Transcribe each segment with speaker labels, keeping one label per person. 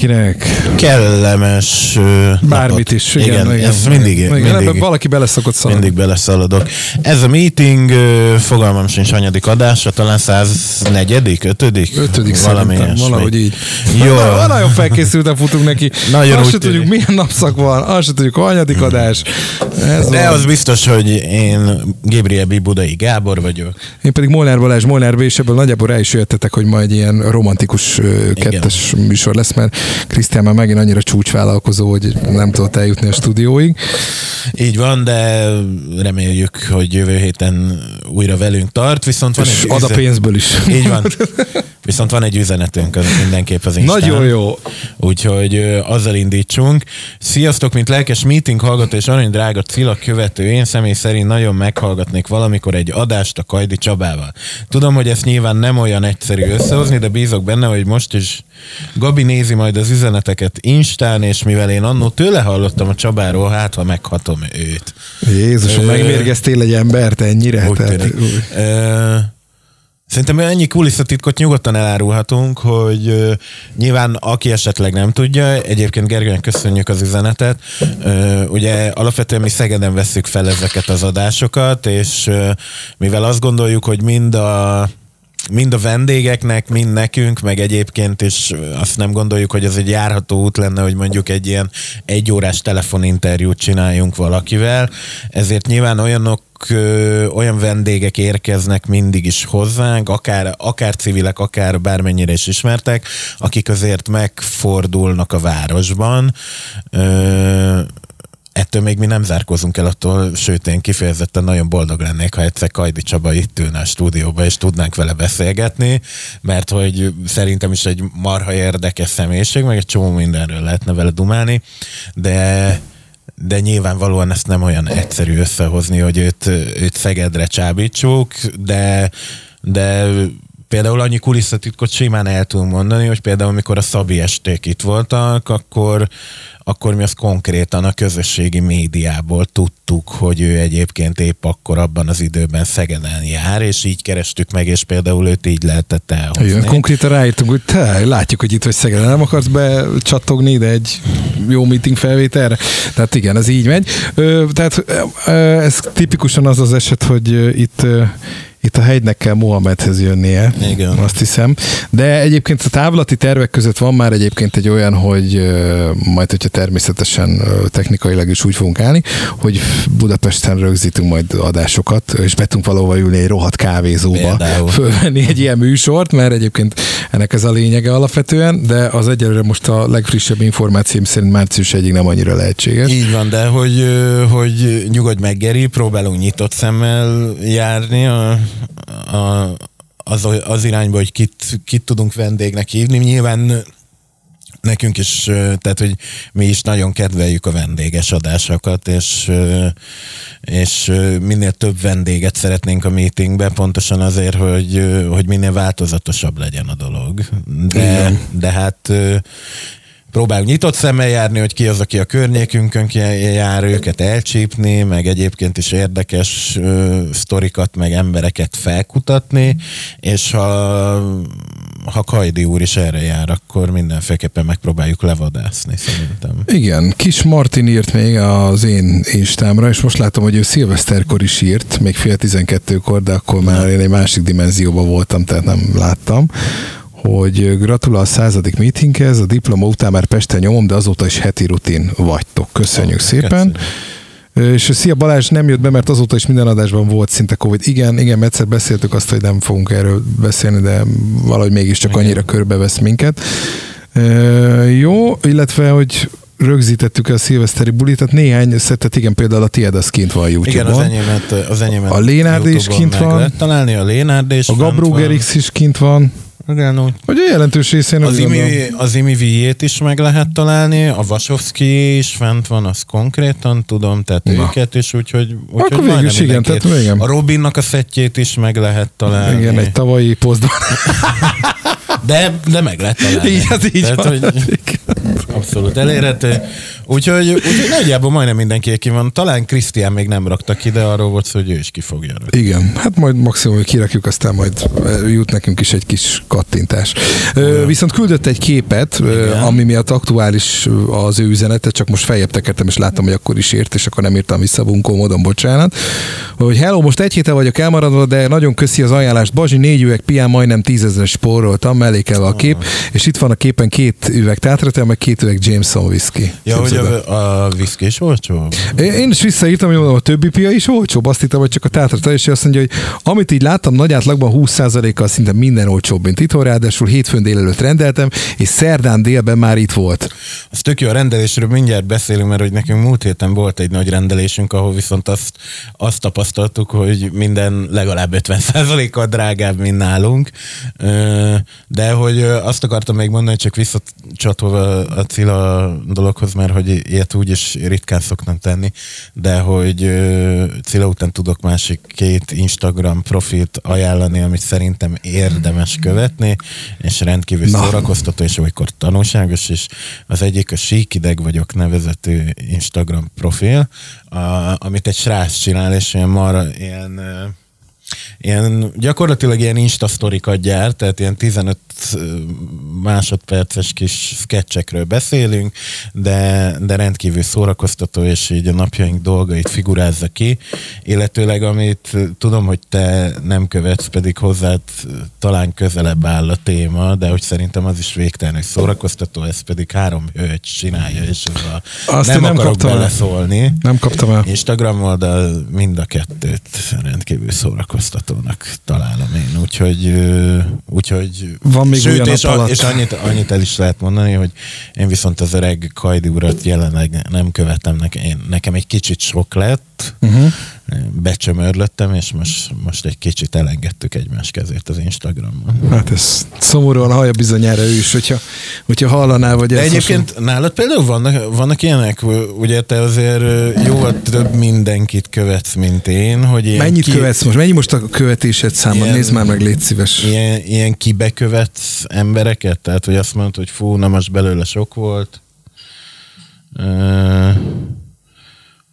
Speaker 1: mindenkinek.
Speaker 2: Kellemes
Speaker 1: Bármit
Speaker 2: napot.
Speaker 1: is. Igen,
Speaker 2: igen,
Speaker 1: igen,
Speaker 2: ez mindig,
Speaker 1: igen,
Speaker 2: mindig,
Speaker 1: ebben valaki beleszokott szaladni.
Speaker 2: mindig beleszaladok. Ez a meeting, fogalmam sincs hanyadik adása, talán 104 ötödik?
Speaker 1: Ötödik
Speaker 2: Valami
Speaker 1: szerintem,
Speaker 2: ilyesmi.
Speaker 1: valahogy így.
Speaker 2: Jó.
Speaker 1: Na, nagyon felkészülten futunk neki.
Speaker 2: Nagyon
Speaker 1: azt se tudjuk, milyen napszak van, azt se tudjuk, hanyadik adás. Ez
Speaker 2: De
Speaker 1: van.
Speaker 2: az biztos, hogy én Gabriel B. Budai Gábor vagyok.
Speaker 1: Én pedig Molnár Balázs, Molnár B. és ebből nagyjából rá is jöttetek, hogy majd ilyen romantikus kettes műsor lesz, mert Krisztián már megint annyira csúcsvállalkozó, hogy nem tudott eljutni a stúdióig.
Speaker 2: Így van, de reméljük, hogy jövő héten újra velünk tart, viszont van
Speaker 1: És
Speaker 2: egy
Speaker 1: ad a
Speaker 2: üzen-
Speaker 1: pénzből is.
Speaker 2: Így van. Viszont van egy üzenetünk az mindenképp az Instán.
Speaker 1: Nagyon jó.
Speaker 2: Úgyhogy ö, azzal indítsunk. Sziasztok, mint lelkes meeting hallgató és arany drága Cilla követő, én személy szerint nagyon meghallgatnék valamikor egy adást a Kajdi Csabával. Tudom, hogy ezt nyilván nem olyan egyszerű összehozni, de bízok benne, hogy most is Gabi nézi majd az üzeneteket Instán, és mivel én annó tőle hallottam a Csabáról, hát ha meghatom őt.
Speaker 1: Jézusom,
Speaker 2: Ö,
Speaker 1: megmérgeztél egy embert ennyire?
Speaker 2: Úgy
Speaker 1: Tehát,
Speaker 2: tűnik. Ö, Szerintem ennyi kulisszatitkot nyugodtan elárulhatunk, hogy ö, nyilván aki esetleg nem tudja, egyébként Gergőnek köszönjük az üzenetet, ö, ugye alapvetően mi Szegeden vesszük fel ezeket az adásokat, és ö, mivel azt gondoljuk, hogy mind a mind a vendégeknek, mind nekünk, meg egyébként is azt nem gondoljuk, hogy ez egy járható út lenne, hogy mondjuk egy ilyen egyórás telefoninterjút csináljunk valakivel, ezért nyilván olyanok olyan vendégek érkeznek mindig is hozzánk, akár, akár civilek, akár bármennyire is ismertek, akik azért megfordulnak a városban. Ettől még mi nem zárkozunk el attól, sőt én kifejezetten nagyon boldog lennék, ha egyszer Kajdi Csaba itt ülne a stúdióba, és tudnánk vele beszélgetni, mert hogy szerintem is egy marha érdekes személyiség, meg egy csomó mindenről lehetne vele dumálni, de de nyilvánvalóan ezt nem olyan egyszerű összehozni, hogy őt, őt Szegedre csábítsuk, de, de például annyi kulisszatitkot simán el tudunk mondani, hogy például amikor a Szabi esték itt voltak, akkor, akkor mi azt konkrétan a közösségi médiából tudtuk, hogy ő egyébként épp akkor abban az időben Szegeden jár, és így kerestük meg, és például őt így lehetett elhozni.
Speaker 1: Igen, konkrétan ráírtunk, hogy te, látjuk, hogy itt vagy Szegeden, nem akarsz becsattogni ide egy jó meeting felvételre? Tehát igen, ez így megy. Ö, tehát ö, ez tipikusan az az eset, hogy itt ö, itt a hegynek kell Mohamedhez jönnie,
Speaker 2: Igen.
Speaker 1: azt hiszem. De egyébként a távlati tervek között van már egyébként egy olyan, hogy majd, hogyha természetesen technikailag is úgy fogunk állni, hogy Budapesten rögzítünk majd adásokat, és be tudunk valahova ülni egy rohadt kávézóba,
Speaker 2: Például.
Speaker 1: fölvenni egy ilyen műsort, mert egyébként ennek ez a lényege alapvetően, de az egyelőre most a legfrissebb információm szerint március egyig nem annyira lehetséges.
Speaker 2: Így van, de hogy, hogy nyugodj meg, Geri, próbálunk nyitott szemmel járni a, a, az, az irányba, hogy kit, kit tudunk vendégnek hívni. Nyilván nekünk is, tehát hogy mi is nagyon kedveljük a vendéges adásokat, és, és minél több vendéget szeretnénk a meetingbe, pontosan azért, hogy, hogy minél változatosabb legyen a dolog. De,
Speaker 1: Igen.
Speaker 2: de hát ö, próbálunk nyitott szemmel járni, hogy ki az, aki a környékünkön jár, őket elcsípni, meg egyébként is érdekes ö, sztorikat, meg embereket felkutatni, és ha, ha Kajdi úr is erre jár, akkor mindenféleképpen megpróbáljuk levadászni, szerintem.
Speaker 1: Igen, Kis Martin írt még az én instámra, és most látom, hogy ő szilveszterkor is írt, még fél tizenkettőkor, de akkor már én egy másik dimenzióban voltam, tehát nem láttam hogy gratulál a századik meetinghez, a diploma után már Pesten nyomom, de azóta is heti rutin vagytok. Köszönjük
Speaker 2: Ó,
Speaker 1: szépen.
Speaker 2: köszönjük.
Speaker 1: És szia Balázs nem jött be, mert azóta is minden adásban volt szinte Covid. Igen, igen, egyszer beszéltük azt, hogy nem fogunk erről beszélni, de valahogy mégiscsak
Speaker 2: Igen.
Speaker 1: annyira körbevesz minket. Jó, illetve, hogy rögzítettük a szilveszteri bulit, tehát néhány szettet, igen, például a tiéd az kint van a
Speaker 2: Igen,
Speaker 1: YouTube-on.
Speaker 2: az enyémet, az enyémet
Speaker 1: A Lénárd is kint van.
Speaker 2: Lehet találni, a Lénárd is
Speaker 1: a Gabruger. X is kint van.
Speaker 2: Igen, úgy
Speaker 1: Hogy a jelentős részén
Speaker 2: Az imi, az imi viét is meg lehet találni, a Vasovszki is fent van, az konkrétan tudom, tehát
Speaker 1: Na.
Speaker 2: őket is, úgyhogy, úgyhogy
Speaker 1: Akkor végül is igen, tehát igen.
Speaker 2: A Robinnak a szettjét is meg lehet találni.
Speaker 1: Igen, egy tavalyi posztban.
Speaker 2: de, de meg lehet találni.
Speaker 1: így, az így
Speaker 2: tehát,
Speaker 1: van.
Speaker 2: Hogy abszolút elérhető. Úgyhogy, úgyhogy nagyjából majdnem mindenki ki van. Talán Krisztián még nem rakta ki, de arról volt szó, hogy ő is ki fogja.
Speaker 1: Igen, hát majd maximum, hogy kirakjuk, aztán majd jut nekünk is egy kis kattintás. Ö, viszont küldött egy képet, Igen. ami miatt aktuális az ő üzenete, csak most feljebb tekertem, és láttam, hogy akkor is ért, és akkor nem írtam vissza bunkó módon, bocsánat. Hogy hello, most egy héten vagyok elmaradva, de nagyon köszi az ajánlást. Bazsi, négy üveg pián majdnem tízezer spóroltam, mellékelve a kép, és itt van a képen két üveg tátratel, meg két üveg Jameson whisky.
Speaker 2: Ja, hogy a, a whisky is olcsó?
Speaker 1: Én is visszaírtam, hogy mondom, a többi pia is olcsóbb. Azt hittem, hogy csak a tátratel, és azt mondja, hogy amit így láttam, nagy átlagban 20%-kal szinte minden olcsóbb, mint itthon, ráadásul hétfőn délelőtt rendeltem, és szerdán délben már itt volt.
Speaker 2: Az tök jó a rendelésről mindjárt beszélünk, mert hogy nekünk múlt héten volt egy nagy rendelésünk, ahol viszont azt, azt tapasztaltuk, hogy minden legalább 50%-kal drágább, mint nálunk. De hogy azt akartam még mondani, csak visszacsatolva a Cilla dologhoz, mert hogy ilyet úgy is ritkán szoktam tenni, de hogy Cilla után tudok másik két Instagram profilt ajánlani, amit szerintem érdemes követni, és rendkívül Na. szórakoztató, és olykor tanulságos, és az egyik a Síkideg vagyok nevezetű Instagram profil, a, amit egy srác csinál, és ilyen mar, ilyen ilyen, gyakorlatilag ilyen insta gyárt, tehát ilyen 15 másodperces kis sketchekről beszélünk, de, de rendkívül szórakoztató, és így a napjaink dolgait figurázza ki, illetőleg amit tudom, hogy te nem követsz, pedig hozzád talán közelebb áll a téma, de hogy szerintem az is végtelenül szórakoztató, ez pedig három hölgy csinálja, és az a, Azt nem, nem akarok beleszólni.
Speaker 1: Nem kaptam el.
Speaker 2: Instagram oldal mind a kettőt rendkívül szórakoztatónak találom én, úgyhogy, úgyhogy
Speaker 1: Van még Sőt,
Speaker 2: és, a, és annyit, annyit el is lehet mondani, hogy én viszont az öreg Kajdi urat jelenleg nem követem, nekem, nekem egy kicsit sok lett, uh-huh becsömörlöttem, és most, most egy kicsit elengedtük egymás kezét az Instagramon.
Speaker 1: Hát ez szomorúan hallja bizonyára ő is, hogyha, hogyha hallanál, vagy
Speaker 2: De egyébként hasonló... nálad például vannak, vannak ilyenek, ugye te azért jóval több mindenkit követsz, mint én, hogy ilyen
Speaker 1: Mennyit ki... követsz most? Mennyi most a követésed száma? Ilyen, Nézd már meg, légy szíves.
Speaker 2: Ilyen, ilyen kibekövetsz embereket? Tehát, hogy azt mondod, hogy fú, na most belőle sok volt. Uh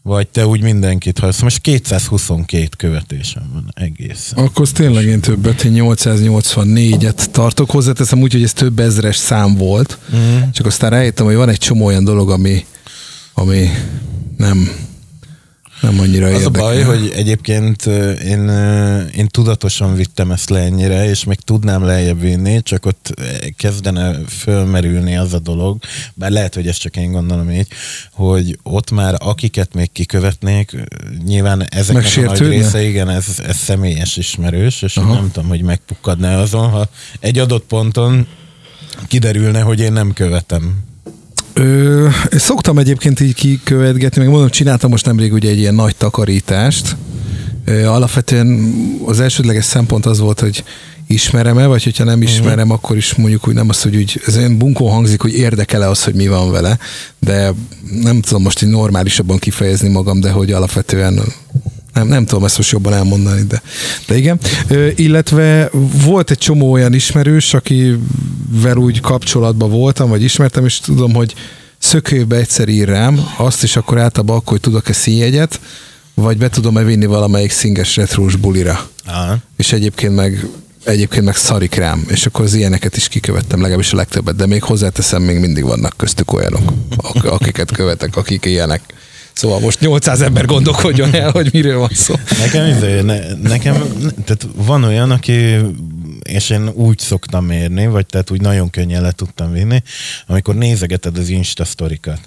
Speaker 2: vagy te úgy mindenkit hasz. Most 222 követésem van egész.
Speaker 1: Akkor az tényleg én többet, én 884-et tartok. Hozzáteszem úgy, hogy ez több ezres szám volt. Uh-huh. Csak aztán rájöttem, hogy van egy csomó olyan dolog, ami, ami nem, nem annyira Az
Speaker 2: érdekel. a baj, hogy egyébként én, én tudatosan vittem ezt le ennyire, és még tudnám lejjebb vinni, csak ott kezdene fölmerülni az a dolog, bár lehet, hogy ezt csak én gondolom így, hogy ott már akiket még kikövetnék, nyilván ezeknek a nagy része, igen, ez, ez személyes ismerős, és Aha. nem tudom, hogy megpukkadna azon, ha egy adott ponton kiderülne, hogy én nem követem
Speaker 1: Ö, szoktam egyébként így kikövetgetni, meg mondom, csináltam most nemrég ugye egy ilyen nagy takarítást. Ö, alapvetően az elsődleges szempont az volt, hogy ismerem-e, vagy hogyha nem ismerem, uh-huh. akkor is mondjuk hogy nem az, hogy úgy, ez olyan bunkó hangzik, hogy érdekele az, hogy mi van vele, de nem tudom most így normálisabban kifejezni magam, de hogy alapvetően nem, nem tudom ezt most jobban elmondani, de, de igen. Ö, illetve volt egy csomó olyan ismerős, akivel úgy kapcsolatban voltam, vagy ismertem, és tudom, hogy szökőbe egyszer ír rám, azt is akkor általában akkor, hogy tudok-e színjegyet, vagy be tudom-e vinni valamelyik szinges retrós bulira. Aha. És egyébként meg egyébként meg szarik rám, és akkor az ilyeneket is kikövettem, legalábbis a legtöbbet, de még hozzáteszem, még mindig vannak köztük olyanok, akiket követek, akik ilyenek. Szóval most 800 ember gondolkodjon el, hogy miről van szó.
Speaker 2: Nekem, izé, ne, nekem tehát van olyan, aki és én úgy szoktam mérni, vagy tehát úgy nagyon könnyen le tudtam vinni, amikor nézegeted az Insta sztorikat.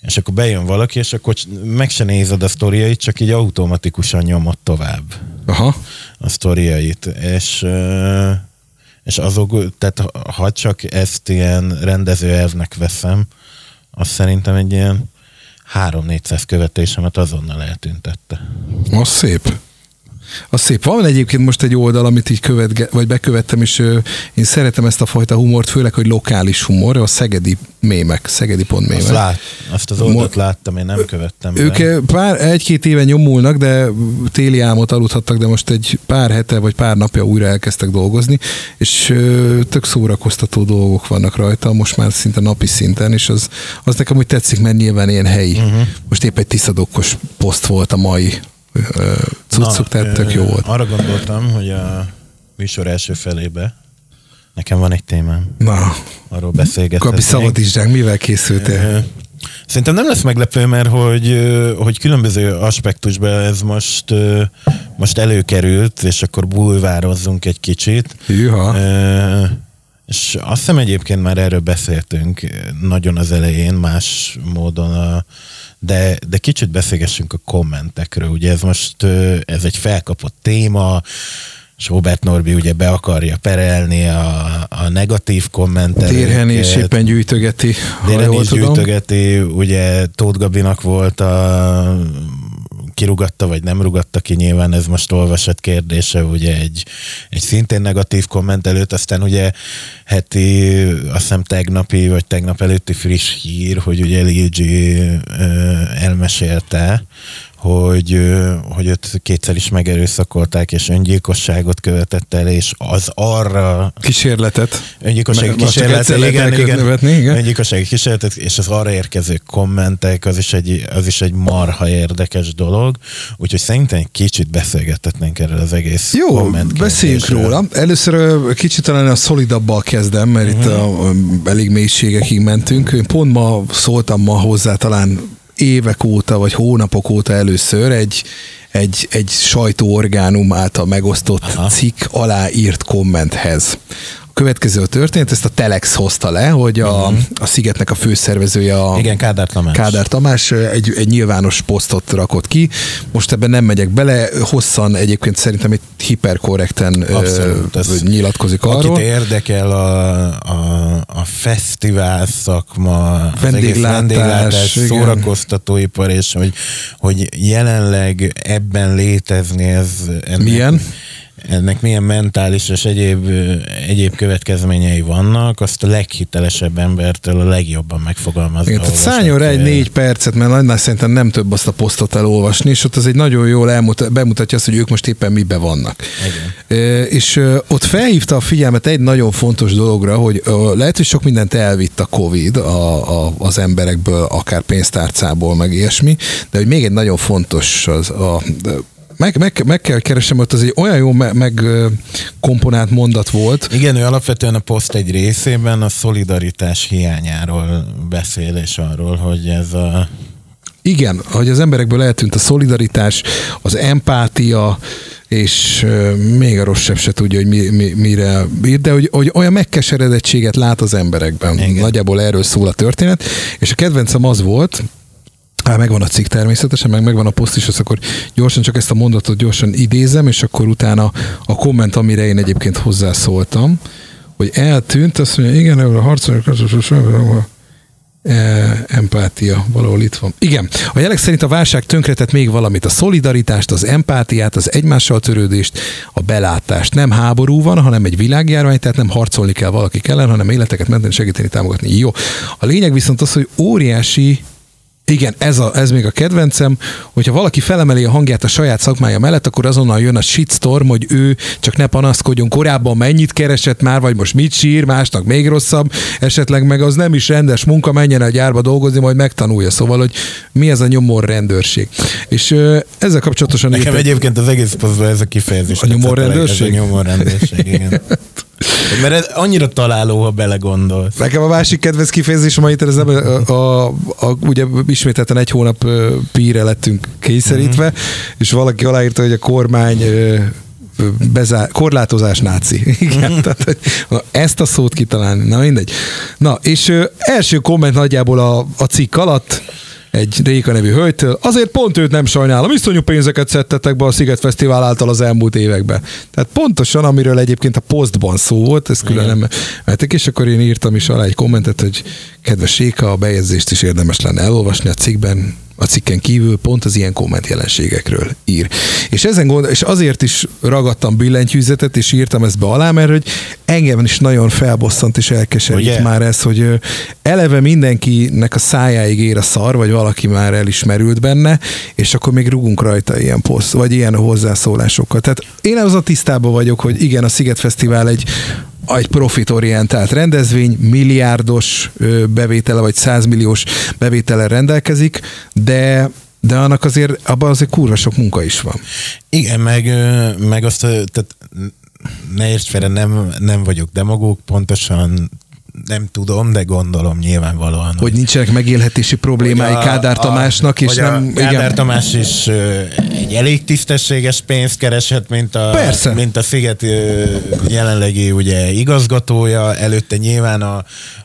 Speaker 2: És akkor bejön valaki, és akkor meg se nézed a sztoriait, csak így automatikusan nyomod tovább
Speaker 1: Aha.
Speaker 2: a sztoriait. És, és azok, tehát ha csak ezt ilyen rendező elvnek veszem, az szerintem egy ilyen 3-400 követésemet azonnal eltüntette.
Speaker 1: Az szép. Az szép. Van egyébként most egy oldal, amit így követ, vagy bekövettem, és ö, én szeretem ezt a fajta humort, főleg, hogy lokális humor, a Szegedi mémek, szegedi pont mémek.
Speaker 2: Azt, lát, azt az oldalt láttam, én nem követtem
Speaker 1: Ők
Speaker 2: be.
Speaker 1: pár, egy-két éve nyomulnak, de téli álmot aludhattak, de most egy pár hete vagy pár napja újra elkezdtek dolgozni, és ö, tök szórakoztató dolgok vannak rajta, most már szinte napi szinten, és az, az nekem úgy tetszik, mert nyilván ilyen helyi. Uh-huh. Most épp egy tiszadokkos poszt volt a mai cuccuk, tehát tök jó volt.
Speaker 2: Arra gondoltam, hogy a műsor első felébe nekem van egy témám.
Speaker 1: Na,
Speaker 2: Arról beszélgethetnénk.
Speaker 1: Gabi, szabadítsd mivel készültél?
Speaker 2: Szerintem nem lesz meglepő, mert hogy, hogy különböző aspektusban ez most, most előkerült, és akkor bulvározzunk egy kicsit.
Speaker 1: Hűha.
Speaker 2: És azt hiszem egyébként már erről beszéltünk nagyon az elején, más módon, a, de, de kicsit beszélgessünk a kommentekről. Ugye ez most ez egy felkapott téma, és Robert Norbi ugye be akarja perelni a, a negatív kommentelőket.
Speaker 1: Térhen és éppen gyűjtögeti, jól
Speaker 2: is
Speaker 1: tudom.
Speaker 2: gyűjtögeti, ugye Tóth Gabinak volt a kirugatta, vagy nem rugatta ki, nyilván ez most olvasott kérdése, ugye egy, egy szintén negatív komment előtt, aztán ugye heti, azt hiszem tegnapi, vagy tegnap előtti friss hír, hogy ugye Lil G elmesélte, hogy, hogy őt kétszer is megerőszakolták, és öngyilkosságot követett el, és az arra
Speaker 1: Kísérletet.
Speaker 2: öngyilkossági
Speaker 1: Meg- most csak
Speaker 2: kísérlet,
Speaker 1: egyszer lehet
Speaker 2: igen, igen,
Speaker 1: elkövetni, igen.
Speaker 2: öngyilkossági kísérletet, és az arra érkező kommentek, az is egy, az is egy marha érdekes dolog, úgyhogy szerintem egy kicsit beszélgethetnénk erről az egész
Speaker 1: Jó, beszéljünk róla. Először kicsit talán a szolidabbal kezdem, mert uh-huh. itt a, ö, elég mélységekig mentünk. Én pont ma szóltam ma hozzá talán évek óta, vagy hónapok óta először egy, egy, egy sajtóorgánum által megosztott
Speaker 2: Aha.
Speaker 1: Cikk alá írt kommenthez. Következő a történet, ezt a Telex hozta le, hogy a, a Szigetnek a főszervezője a
Speaker 2: Igen, Kádár Tamás.
Speaker 1: Kádár Tamás ö, egy, egy nyilvános posztot rakott ki. Most ebben nem megyek bele, hosszan egyébként szerintem itt hiperkorrekten ö,
Speaker 2: Abszolút, ez-
Speaker 1: nyilatkozik
Speaker 2: Akit
Speaker 1: arról.
Speaker 2: érdekel a, a, a fesztivál szakma, az
Speaker 1: Vendéglátás,
Speaker 2: vendéglátás,
Speaker 1: igen.
Speaker 2: szórakoztatóipar, és hogy, hogy jelenleg ebben létezni ez ennek,
Speaker 1: Milyen?
Speaker 2: Ennek milyen mentális és egyéb, egyéb következményei vannak, azt a leghitelesebb embertől a legjobban megfogalmazza.
Speaker 1: Igen, tehát szálljon rá egy négy percet, mert annál szerintem nem több azt a posztot elolvasni, és ott az egy nagyon jól elmutat, bemutatja azt, hogy ők most éppen mibe vannak.
Speaker 2: Igen.
Speaker 1: És ott felhívta a figyelmet egy nagyon fontos dologra, hogy lehet, hogy sok mindent elvitt a Covid a, a, az emberekből, akár pénztárcából, meg ilyesmi, de hogy még egy nagyon fontos az a meg, meg, meg kell keresem, hogy az egy olyan jó me- meg ö, komponált mondat volt,
Speaker 2: Igen, ő alapvetően a poszt egy részében a szolidaritás hiányáról beszél, és arról, hogy ez a
Speaker 1: Igen, hogy az emberekből eltűnt a szolidaritás, az empátia, és még a rosszabb se tudja, hogy mi, mi, mire bír, de hogy, hogy olyan megkeseredettséget lát az emberekben.
Speaker 2: Igen.
Speaker 1: Nagyjából erről szól a történet, és a kedvencem az volt, Hát megvan a cikk természetesen, meg megvan a poszt is, az akkor gyorsan csak ezt a mondatot gyorsan idézem, és akkor utána a komment, amire én egyébként hozzászóltam, hogy eltűnt, azt mondja, igen, a harcolók, E, empátia, valahol itt van. Igen, a jelek szerint a válság tönkretett még valamit, a szolidaritást, az empátiát, az egymással törődést, a belátást. Nem háború van, hanem egy világjárvány, tehát nem harcolni kell valaki ellen, hanem életeket menteni, segíteni, támogatni. Jó. A lényeg viszont az, hogy óriási igen, ez, a, ez még a kedvencem, hogyha valaki felemeli a hangját a saját szakmája mellett, akkor azonnal jön a shitstorm, hogy ő csak ne panaszkodjon korábban mennyit keresett már, vagy most mit sír, másnak még rosszabb, esetleg meg az nem is rendes munka, menjen a gyárba dolgozni, majd megtanulja. Szóval, hogy mi ez a nyomor rendőrség. És ö, ezzel kapcsolatosan...
Speaker 2: Nekem
Speaker 1: írt-
Speaker 2: egyébként az egész posztban ez a kifejezés.
Speaker 1: A nyomorrendőrség?
Speaker 2: A nyomorrendőrség, igen. Mert ez annyira találó, ha belegondolsz.
Speaker 1: Nekem a másik kedvenc kifejezés, ma itt a, a, a, a, ugye ismételten egy hónap píre lettünk kényszerítve,
Speaker 2: Mhm.
Speaker 1: és valaki aláírta, hogy a kormány bezár, korlátozás náci.
Speaker 2: Mhm.
Speaker 1: Igen, tehát, hogy na, ezt a szót kitalálni, na mindegy. Na, és ö, első komment nagyjából a, a cikk alatt, egy Réka nevű hölgytől. Azért pont őt nem sajnálom, iszonyú pénzeket szedtetek be a Sziget Fesztivál által az elmúlt években. Tehát pontosan, amiről egyébként a posztban szó volt, ez külön nem vettek, és akkor én írtam is alá egy kommentet, hogy kedves Réka, a bejegyzést is érdemes lenne elolvasni a cikkben, a cikken kívül pont az ilyen komment jelenségekről ír. És ezen gond, és azért is ragadtam billentyűzetet, és írtam ezt be alá, mert hogy engem is nagyon felbosszant és elkeserít Ugye? már ez, hogy eleve mindenkinek a szájáig ér a szar, vagy valaki már elismerült benne, és akkor még rugunk rajta ilyen poszt, vagy ilyen hozzászólásokkal. Tehát én az a tisztában vagyok, hogy igen, a Sziget Fesztivál egy egy profitorientált rendezvény, milliárdos bevétele vagy százmilliós bevétele rendelkezik, de de annak azért, abban azért kurva sok munka is van.
Speaker 2: Igen, meg, meg azt, tehát ne érts félre, nem, nem vagyok demagóg, pontosan nem tudom, de gondolom nyilvánvalóan.
Speaker 1: Hogy nincsenek megélhetési problémái a, Kádár Tamásnak, a, és nem...
Speaker 2: Kádár igen. Tamás is egy elég tisztességes pénzt keresett, mint a, Persze. mint a Sziget jelenlegi ugye igazgatója, előtte nyilván a,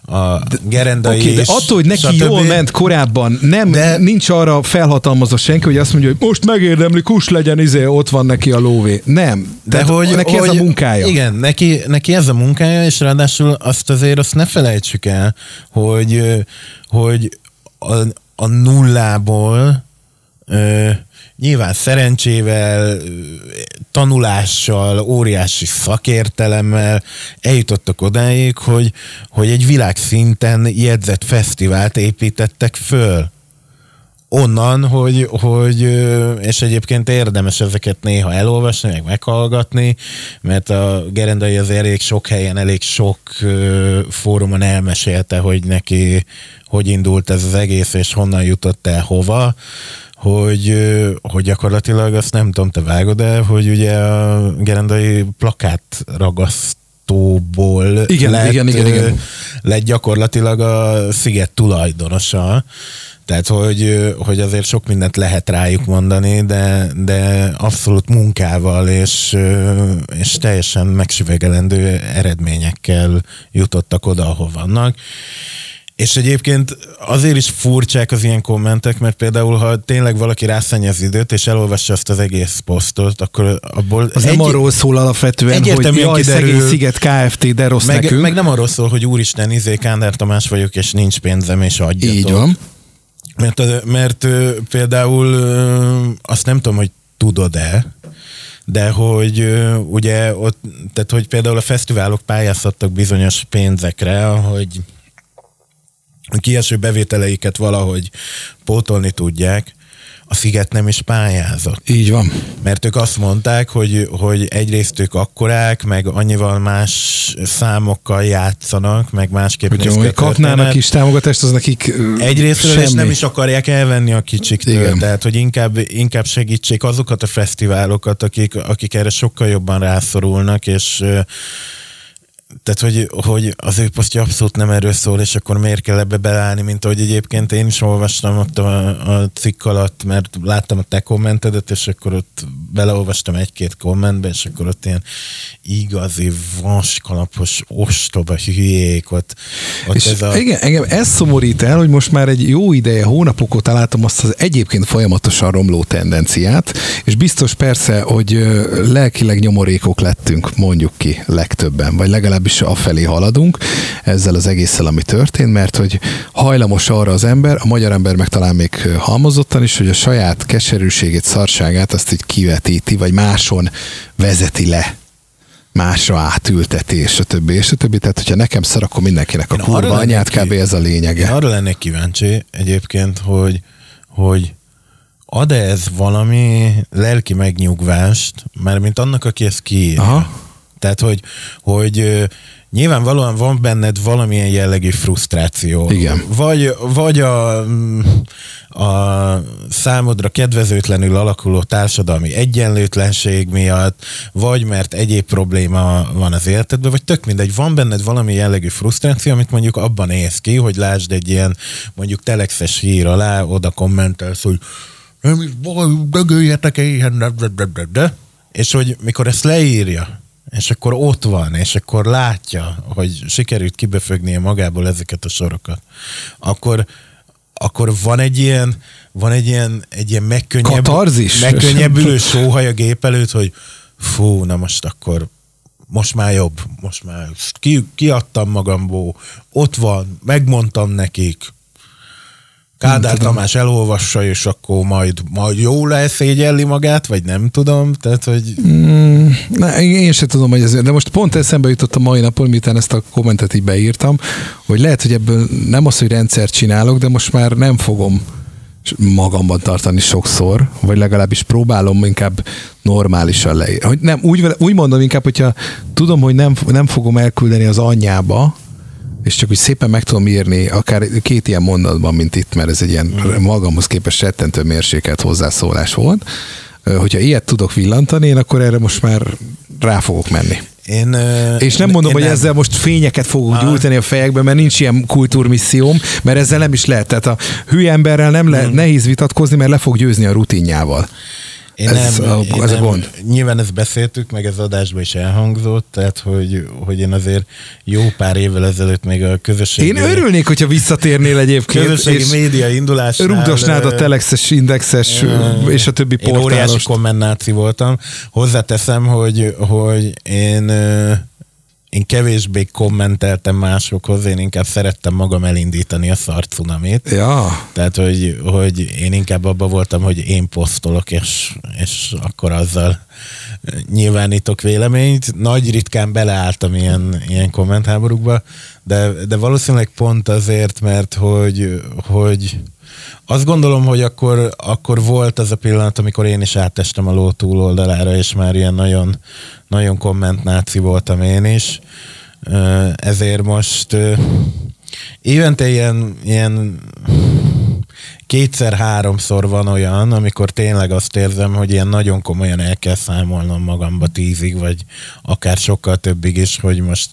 Speaker 2: a Gerendai okay,
Speaker 1: de attól, hogy neki stb. jól ment korábban, nem, de, nincs arra felhatalmazva senki, hogy azt mondja, hogy most megérdemli, kus legyen, izé, ott van neki a lóvé. Nem. De Tehát hogy, neki hogy, ez a munkája.
Speaker 2: Igen, neki, neki ez a munkája, és ráadásul azt azért azt ne felejtsük el, hogy, hogy a, a nullából ö, nyilván szerencsével, tanulással, óriási szakértelemmel eljutottak odáig, hogy, hogy egy világszinten jegyzett fesztivált építettek föl. Onnan, hogy, hogy, és egyébként érdemes ezeket néha elolvasni, meg meghallgatni, mert a Gerendai az elég sok helyen, elég sok fórumon elmesélte, hogy neki hogy indult ez az egész, és honnan jutott el hova, hogy, hogy gyakorlatilag azt nem tudom, te vágod el, hogy ugye a Gerendai plakát ragaszt igen, lett, igen, igen, igen. lett gyakorlatilag a sziget tulajdonosa. Tehát, hogy, hogy azért sok mindent lehet rájuk mondani, de, de abszolút munkával és, és teljesen megsüvegelendő eredményekkel jutottak oda, ahol vannak. És egyébként azért is furcsák az ilyen kommentek, mert például, ha tényleg valaki rászennyez időt, és elolvassa azt az egész posztot, akkor abból...
Speaker 1: Az egy... nem arról szól alapvetően, hogy jaj, kiderül, Sziget Kft. de rossz
Speaker 2: meg,
Speaker 1: nekünk.
Speaker 2: Meg nem arról szól, hogy úristen, izé Kándár Tamás vagyok, és nincs pénzem, és adjatok.
Speaker 1: Így van.
Speaker 2: Mert, mert például azt nem tudom, hogy tudod-e, de hogy ugye ott, tehát hogy például a fesztiválok pályáztattak bizonyos pénzekre, hogy kieső bevételeiket valahogy pótolni tudják, a Sziget nem is pályázott.
Speaker 1: Így van.
Speaker 2: Mert ők azt mondták, hogy, hogy egyrészt ők akkorák, meg annyival más számokkal játszanak, meg másképp
Speaker 1: hogy, hogy kapnának is támogatást, az nekik
Speaker 2: Egyrészt és nem is akarják elvenni a kicsiktől, Igen. tehát hogy inkább, inkább segítsék azokat a fesztiválokat, akik, akik erre sokkal jobban rászorulnak, és tehát, hogy, hogy az ő posztja abszolút nem erről szól, és akkor miért kell ebbe beleállni, mint ahogy egyébként én is olvastam ott a, a cikk alatt, mert láttam a te kommentedet, és akkor ott beleolvastam egy-két kommentbe, és akkor ott ilyen igazi vaskalapos ostoba hülyék ott.
Speaker 1: ott és ez a... igen, engem ez szomorít el, hogy most már egy jó ideje, hónapok óta látom azt az egyébként folyamatosan romló tendenciát, és biztos persze, hogy lelkileg nyomorékok lettünk, mondjuk ki legtöbben, vagy legalább legalábbis afelé haladunk ezzel az egésszel, ami történt, mert hogy hajlamos arra az ember, a magyar ember meg talán még halmozottan is, hogy a saját keserűségét, szarságát azt így kivetíti, vagy máson vezeti le másra átülteti, és a többi, és a többi. Tehát, hogyha nekem szar, akkor mindenkinek a Én kurva anyát, kb. ez a lényege. Én
Speaker 2: arra lennék kíváncsi egyébként, hogy, hogy ad-e ez valami lelki megnyugvást, mert mint annak, aki ezt kiírja. Aha tehát, hogy, hogy nyilvánvalóan van benned valamilyen jellegű frusztráció.
Speaker 1: Igen.
Speaker 2: Vagy, vagy a, a számodra kedvezőtlenül alakuló társadalmi egyenlőtlenség miatt, vagy mert egyéb probléma van az életedben, vagy tök mindegy, van benned valami jellegű frusztráció, amit mondjuk abban ész ki, hogy lásd egy ilyen mondjuk telexes hír alá, oda kommentelsz, hogy nem is baj, dögöljetek éhen, de, de, de, de, és hogy mikor ezt leírja, és akkor ott van, és akkor látja, hogy sikerült kibefögnie magából ezeket a sorokat, akkor, akkor van egy ilyen, van egy ilyen, egy ilyen megkönnyebb,
Speaker 1: Katarzis?
Speaker 2: megkönnyebbülő sóhaj a gép előtt, hogy fú, na most akkor most már jobb, most már ki, kiadtam magamból, ott van, megmondtam nekik, Kádár Tamás elolvassa, és akkor majd, majd jó lesz, szégyelli magát, vagy nem tudom, tehát, hogy...
Speaker 1: Mm, ne, én sem tudom, hogy ez, de most pont eszembe jutott a mai napon, miután ezt a kommentet így beírtam, hogy lehet, hogy ebből nem az, hogy rendszert csinálok, de most már nem fogom magamban tartani sokszor, vagy legalábbis próbálom inkább normálisan leírni. Hogy nem, úgy, úgy mondom inkább, hogyha tudom, hogy nem, nem fogom elküldeni az anyjába, és csak úgy szépen meg tudom írni, akár két ilyen mondatban, mint itt, mert ez egy ilyen mm. magamhoz képest rettentő mérsékelt hozzászólás volt. Hogyha ilyet tudok villantani, én akkor erre most már rá fogok menni. Én, és nem mondom, hogy nem. ezzel most fényeket fogok ah. gyújtani a fejekbe, mert nincs ilyen kultúrmisszióm, mert ezzel nem is lehet. Tehát a hülye emberrel nem lehet, hmm. nehéz vitatkozni, mert le fog győzni a rutinjával.
Speaker 2: Én ez, nem, a, én ez nem, a gond. Nyilván ezt beszéltük, meg ez adásban is elhangzott, tehát hogy, hogy én azért jó pár évvel ezelőtt még a közösségi...
Speaker 1: Én örülnék, hogyha visszatérnél egyébként.
Speaker 2: Közösségi és média indulásnál...
Speaker 1: Rugdosnád a telexes, indexes uh, és a többi portálos. Én óriási
Speaker 2: kommennáci voltam. Hozzáteszem, hogy, hogy én én kevésbé kommenteltem másokhoz, én inkább szerettem magam elindítani a szarcunamit.
Speaker 1: Ja.
Speaker 2: Tehát, hogy, hogy én inkább abban voltam, hogy én posztolok, és, és akkor azzal nyilvánítok véleményt. Nagy ritkán beleálltam ilyen, ilyen kommentháborúkba, de, de valószínűleg pont azért, mert hogy, hogy azt gondolom, hogy akkor, akkor volt az a pillanat, amikor én is átestem a ló túloldalára, és már ilyen nagyon, nagyon kommentnáci voltam én is. Ezért most évente ilyen, ilyen kétszer-háromszor van olyan, amikor tényleg azt érzem, hogy ilyen nagyon komolyan el kell számolnom magamba tízig, vagy akár sokkal többig is, hogy most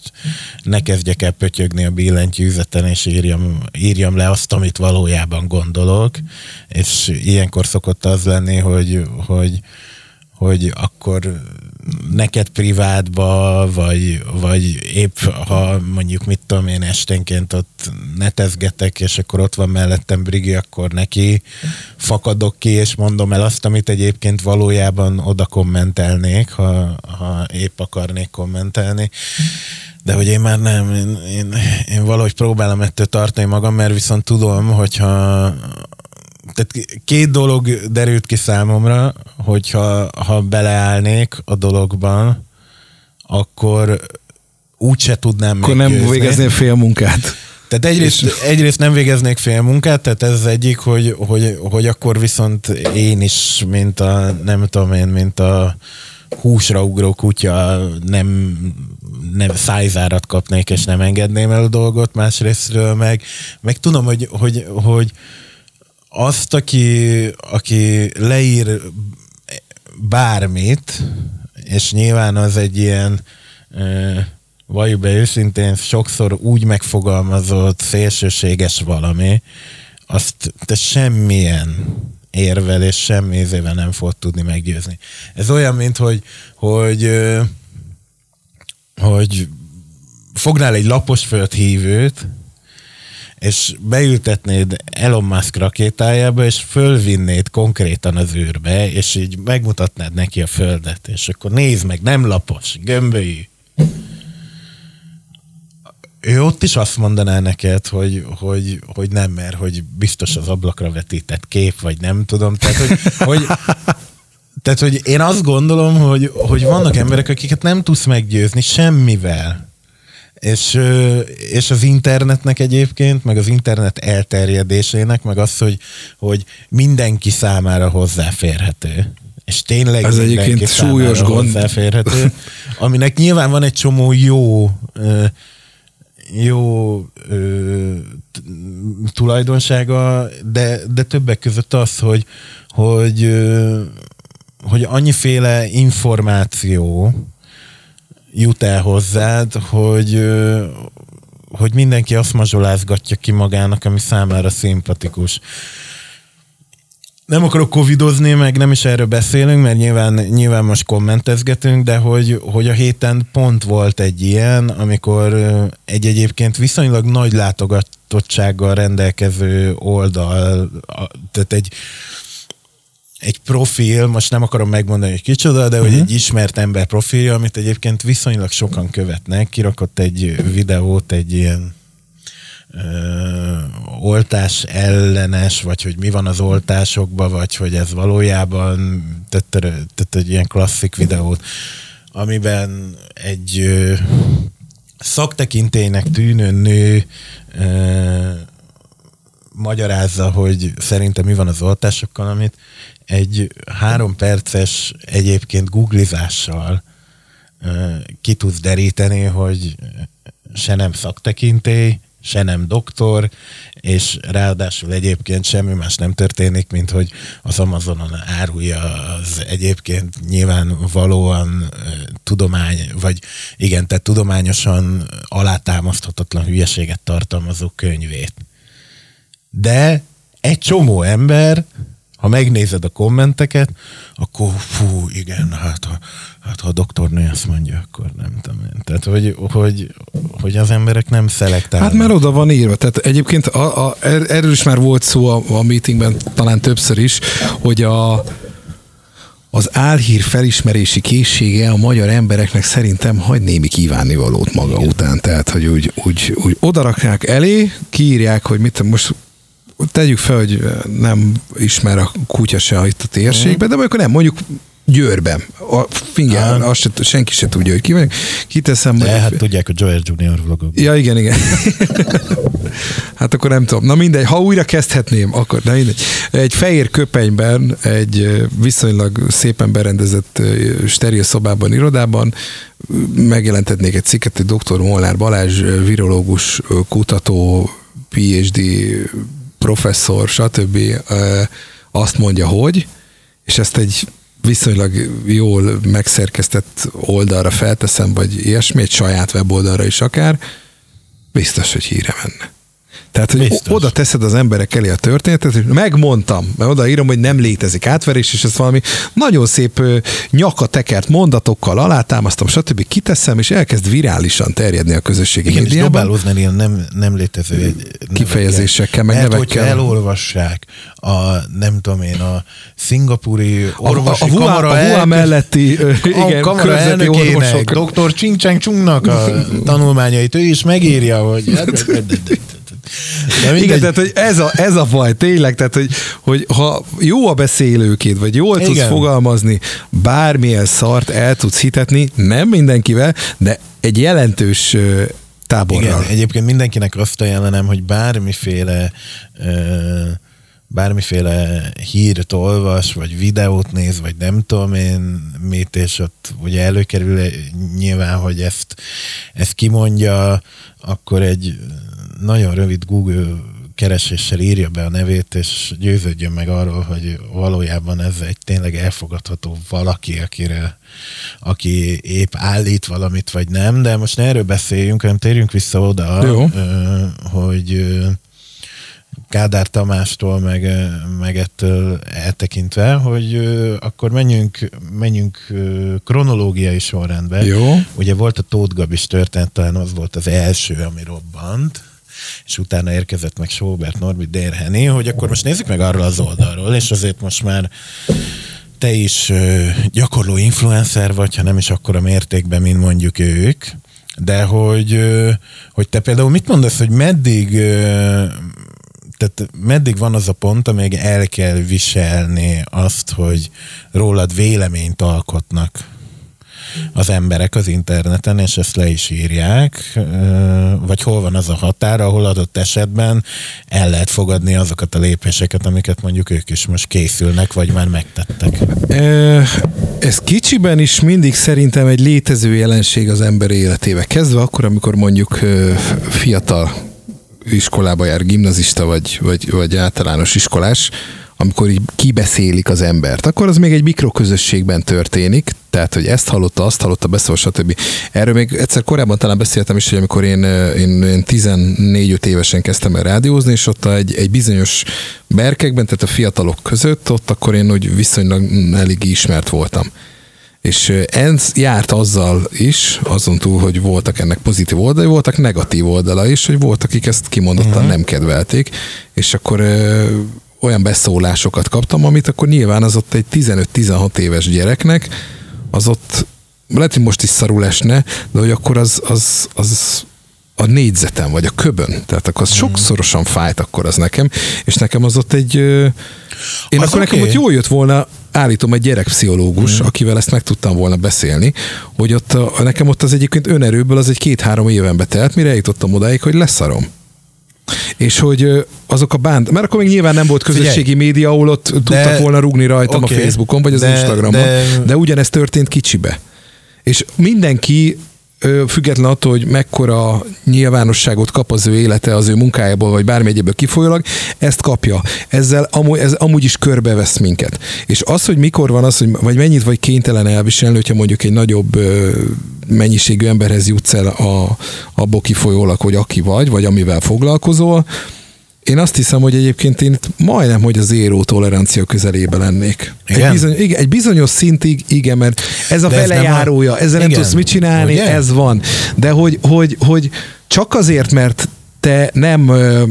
Speaker 2: ne kezdjek el pötyögni a billentyűzeten, és írjam, írjam le azt, amit valójában gondolok. És ilyenkor szokott az lenni, hogy, hogy hogy akkor neked privátba, vagy, vagy épp ha mondjuk mit tudom én esténként ott netezgetek, és akkor ott van mellettem Brigi, akkor neki fakadok ki, és mondom el azt, amit egyébként valójában oda kommentelnék, ha, ha épp akarnék kommentelni. De hogy én már nem, én, én, én valahogy próbálom ettől tartani magam, mert viszont tudom, hogyha tehát két dolog derült ki számomra, hogyha ha beleállnék a dologban, akkor úgyse tudnám
Speaker 1: Akkor nem
Speaker 2: végeznék
Speaker 1: végeznél fél munkát.
Speaker 2: Tehát egyrészt, és... egyrészt nem végeznék fél munkát, tehát ez az egyik, hogy, hogy, hogy akkor viszont én is, mint a, nem tudom én, mint a húsra ugró kutya nem, nem szájzárat kapnék, és nem engedném el a dolgot, másrésztről meg, meg tudom, hogy, hogy, hogy, azt, aki, aki leír bármit, és nyilván az egy ilyen valljuk be őszintén, sokszor úgy megfogalmazott szélsőséges valami, azt te semmilyen érvel és semmi ízével nem fog tudni meggyőzni. Ez olyan, mint hogy, hogy, hogy fognál egy lapos földhívőt, és beültetnéd Elon Musk rakétájába, és fölvinnéd konkrétan az űrbe, és így megmutatnád neki a földet, és akkor nézd meg, nem lapos, gömbölyű. Ő ott is azt mondaná neked, hogy, hogy, hogy nem, mert hogy biztos az ablakra vetített kép, vagy nem tudom. Tehát, hogy, hogy, tehát, hogy én azt gondolom, hogy, hogy vannak emberek, akiket nem tudsz meggyőzni semmivel és, és az internetnek egyébként, meg az internet elterjedésének, meg az, hogy, hogy mindenki számára hozzáférhető. És tényleg
Speaker 1: Ez egyébként súlyos gond. hozzáférhető,
Speaker 2: aminek nyilván van egy csomó jó jó ö, tulajdonsága, de, de többek között az, hogy, hogy, ö, hogy annyiféle információ, jut el hozzád, hogy, hogy mindenki azt mazsolázgatja ki magának, ami számára szimpatikus. Nem akarok covidozni, meg nem is erről beszélünk, mert nyilván, nyilván most kommentezgetünk, de hogy, hogy a héten pont volt egy ilyen, amikor egy egyébként viszonylag nagy látogatottsággal rendelkező oldal, tehát egy egy profil, most nem akarom megmondani, hogy kicsoda, de uh-huh. hogy mhm. egy ismert ember profilja, amit egyébként viszonylag sokan követnek, kirakott egy videót egy ilyen ö, oltás ellenes, vagy hogy mi van az oltásokban, vagy hogy ez valójában tett, tett egy ilyen klasszik videót, amiben egy ö, szaktekintélynek tűnő nő ö, magyarázza, hogy szerintem mi van az oltásokkal, amit egy három perces egyébként googlizással ki tudsz deríteni, hogy se nem szaktekintély, se nem doktor, és ráadásul egyébként semmi más nem történik, mint hogy az Amazonon árulja az egyébként nyilvánvalóan tudomány, vagy igen, tehát tudományosan alátámaszthatatlan hülyeséget tartalmazó könyvét. De egy csomó ember ha megnézed a kommenteket, akkor fú, igen, hát ha, hát ha a doktornő ezt mondja, akkor nem tudom én. Tehát, hogy, hogy, hogy az emberek nem szelektálnak.
Speaker 1: Hát mert oda van írva. Tehát egyébként a, a, er, erről is már volt szó a, a meetingben, talán többször is, hogy a, az álhír felismerési készsége a magyar embereknek szerintem hagy némi kívánnivalót maga Igen. után. Tehát, hogy úgy, úgy, úgy odarakják elé, kiírják, hogy mit most tegyük fel, hogy nem ismer a kutya se itt a térségben, de akkor nem, mondjuk Győrben. A finger, azt se, senki se tudja, hogy ki vagy. Kiteszem.
Speaker 2: De hát tudják, hogy Joel Junior vlogok.
Speaker 1: Ja, igen, igen. hát akkor nem tudom. Na mindegy, ha újra kezdhetném, akkor na mindegy. Egy fehér köpenyben, egy viszonylag szépen berendezett steril szobában, irodában megjelentetnék egy cikket, egy dr. Molnár Balázs, virológus, kutató, PhD professzor, stb. azt mondja, hogy, és ezt egy viszonylag jól megszerkesztett oldalra felteszem, vagy ilyesmi, egy saját weboldalra is akár, biztos, hogy híre menne. Tehát, hogy Biztos. oda teszed az emberek elé a történetet, hogy megmondtam, mert oda írom, hogy nem létezik átverés, és ez valami nagyon szép nyaka tekert mondatokkal alátámasztom, stb. kiteszem, és elkezd virálisan terjedni a közösségi Igen, médiában.
Speaker 2: És ilyen nem, nem létező
Speaker 1: kifejezésekkel, meg
Speaker 2: Mert
Speaker 1: nevekkel.
Speaker 2: hogyha elolvassák a, nem tudom én, a szingapúri orvosi
Speaker 1: a, a, a, kamara a, a melletti
Speaker 2: igen, a kamara elnökének, dr. Ching Chang Chungnak a tanulmányait, ő is megírja, hogy
Speaker 1: de Igen, tehát hogy ez a, ez a baj, tényleg, tehát hogy, hogy ha jó a beszélőkét, vagy jól Igen. tudsz fogalmazni, bármilyen szart el tudsz hitetni, nem mindenkivel, de egy jelentős táborral.
Speaker 2: Igen, egyébként mindenkinek azt ajánlanám, hogy bármiféle bármiféle hírt olvas, vagy videót néz, vagy nem tudom én mit, és ott ugye előkerül nyilván, hogy ezt, ezt kimondja, akkor egy nagyon rövid Google kereséssel írja be a nevét, és győződjön meg arról, hogy valójában ez egy tényleg elfogadható valaki, akire, aki épp állít valamit, vagy nem, de most ne erről beszéljünk, hanem térjünk vissza oda, Jó. hogy Kádár Tamástól, meg, meg ettől eltekintve, hogy akkor menjünk, menjünk kronológiai sorrendben.
Speaker 1: Jó.
Speaker 2: Ugye volt a Tóth Gabis történet, talán az volt az első, ami robbant, és utána érkezett meg Sobert Norbi Dérheni, hogy akkor most nézzük meg arról az oldalról, és azért most már te is gyakorló influencer vagy, ha nem is akkora mértékben, mint mondjuk ők, de hogy, hogy te például mit mondasz, hogy meddig tehát meddig van az a pont, amíg el kell viselni azt, hogy rólad véleményt alkotnak az emberek az interneten, és ezt le is írják, vagy hol van az a határ, ahol adott esetben el lehet fogadni azokat a lépéseket, amiket mondjuk ők is most készülnek, vagy már megtettek.
Speaker 1: Ez kicsiben is mindig szerintem egy létező jelenség az ember életébe. Kezdve akkor, amikor mondjuk fiatal iskolába jár gimnazista, vagy, vagy, vagy általános iskolás, amikor így kibeszélik az embert, akkor az még egy mikroközösségben történik, tehát, hogy ezt hallotta, azt hallotta, beszól, stb. Erről még egyszer korábban talán beszéltem is, hogy amikor én, én, én 14-5 évesen kezdtem el rádiózni, és ott egy, egy bizonyos berkekben, tehát a fiatalok között, ott akkor én úgy viszonylag elég ismert voltam. És ez járt azzal is, azon túl, hogy voltak ennek pozitív oldalai, voltak negatív oldala is, hogy voltak, akik ezt kimondottan uh-huh. nem kedvelték, és akkor olyan beszólásokat kaptam, amit akkor nyilván az ott egy 15-16 éves gyereknek, az ott lehet, hogy most is szarul esne, de hogy akkor az, az, az a négyzeten, vagy a köbön. Tehát akkor az
Speaker 2: Hmm.
Speaker 1: sokszorosan fájt akkor az nekem, és nekem az ott egy... Én
Speaker 2: Az
Speaker 1: akkor nekem
Speaker 2: oké.
Speaker 1: ott jól jött volna, állítom egy gyerekpszichológus,
Speaker 2: Hmm.
Speaker 1: akivel ezt meg tudtam volna beszélni, hogy ott a, nekem ott az egyébként önerőből az egy két-három éven betelt, mire eljutottam odáig, hogy leszarom. És hogy azok a bánt, mert akkor még nyilván nem volt közösségi média, ahol ott tudtak volna rúgni rajtam
Speaker 2: oké,
Speaker 1: a Facebookon, vagy az
Speaker 2: de-
Speaker 1: Instagramon,
Speaker 2: de-
Speaker 1: de ugyanezt történt kicsibe. És mindenki független attól, hogy mekkora nyilvánosságot kap az ő élete, az ő munkájából, vagy bármi egyéből kifolyólag, ezt kapja. Ezzel amúgy, ez amúgy is körbevesz minket. És az, hogy mikor van az, hogy, vagy mennyit vagy kénytelen elviselni, hogyha mondjuk egy nagyobb mennyiségű emberhez jutsz el a, abból kifolyólag, hogy aki vagy, vagy amivel foglalkozol, én azt hiszem, hogy egyébként én itt majdnem, hogy az éró tolerancia közelébe lennék. Egy,
Speaker 2: Igen?
Speaker 1: bizony, igen, egy bizonyos szintig, igen, mert ez a
Speaker 2: nem a-
Speaker 1: velejárója, ezzel nem
Speaker 2: Igen.
Speaker 1: tudsz mit csinálni,
Speaker 2: Ugye?
Speaker 1: ez van. De hogy, hogy, hogy csak azért, mert te nem ö,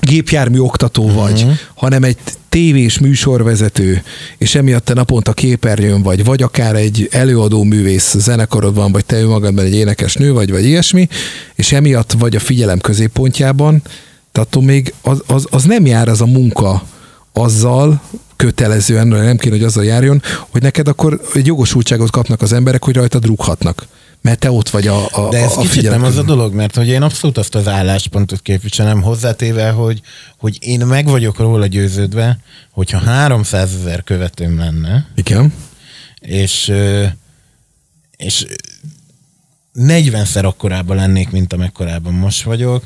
Speaker 1: gépjármű oktató
Speaker 2: Mhm.
Speaker 1: vagy, uh-huh. hanem egy tévés műsorvezető, és emiatt te naponta képernyőn vagy, vagy akár egy előadó művész zenekarod van, vagy te önmagadban egy énekes nő vagy, vagy ilyesmi, és emiatt vagy a figyelem középpontjában, attól még az, az, az nem jár az a munka azzal, kötelezően, nem kéne, hogy azzal járjon, hogy neked akkor egy jogosultságot kapnak az emberek, hogy rajtad rúghatnak. Mert te ott vagy a, a,
Speaker 2: De ez
Speaker 1: a,
Speaker 2: kicsit nem az a dolog, mert hogy én abszolút azt az álláspontot képviselem hozzátéve, hogy, hogy én meg vagyok róla győződve, hogyha 300 ezer követőm lenne,
Speaker 1: Igen.
Speaker 2: és, és 40-szer akkorában lennék, mint amekkorában most vagyok,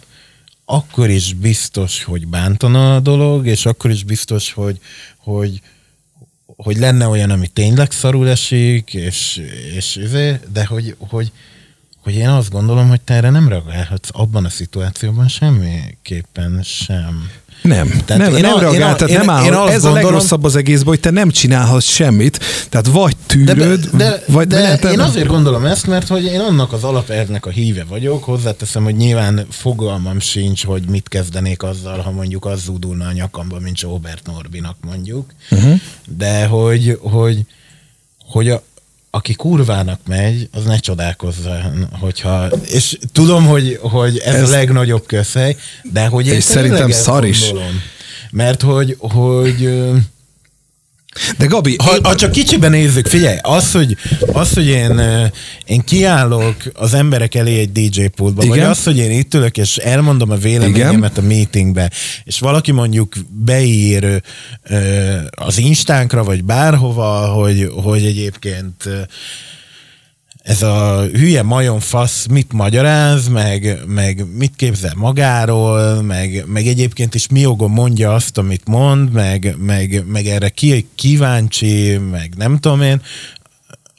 Speaker 2: akkor is biztos, hogy bántana a dolog, és akkor is biztos, hogy, hogy, hogy lenne olyan, ami tényleg szarul esik, és, és izé, de hogy, hogy, hogy én azt gondolom, hogy te erre nem reagálhatsz abban a szituációban semmiképpen sem.
Speaker 1: Nem,
Speaker 2: Tehát
Speaker 1: nem,
Speaker 2: én
Speaker 1: nem
Speaker 2: a-
Speaker 1: reagál,
Speaker 2: én a-
Speaker 1: tehát
Speaker 2: én-
Speaker 1: nem áll,
Speaker 2: én azt
Speaker 1: ez a
Speaker 2: gondolom-
Speaker 1: legrosszabb az egészben, hogy te nem csinálhatsz semmit, tehát vagy
Speaker 2: De,
Speaker 1: tűröd,
Speaker 2: de,
Speaker 1: vagy
Speaker 2: de
Speaker 1: vagy nem, te
Speaker 2: én
Speaker 1: nem.
Speaker 2: azért gondolom ezt, mert hogy én annak az alapelvnek a híve vagyok, hozzáteszem, hogy nyilván fogalmam sincs, hogy mit kezdenék azzal, ha mondjuk az zúdulna a nyakamba, mint Robert Norbinak mondjuk, uh-huh. de hogy, hogy, hogy a, aki kurvának megy, az ne csodálkozzon, hogyha, és tudom, hogy, hogy ez, ez a legnagyobb közhely, de hogy én
Speaker 1: És szerintem szar is.
Speaker 2: Mert hogy, hogy
Speaker 1: De Gabi,
Speaker 2: ha, ha csak kicsiben nézzük, figyelj, az, hogy, az, hogy én, én kiállok az emberek elé egy DJ pultba, Igen? vagy
Speaker 1: Igen.
Speaker 2: az, hogy én itt ülök, és elmondom a véleményemet a meetingbe, és valaki mondjuk beír az instánkra, vagy bárhova, hogy, hogy egyébként ez a hülye majom fasz mit magyaráz, meg, meg mit képzel magáról, meg, meg egyébként is mi jogon mondja azt, amit mond, meg, meg, meg erre ki, kíváncsi, meg nem tudom én,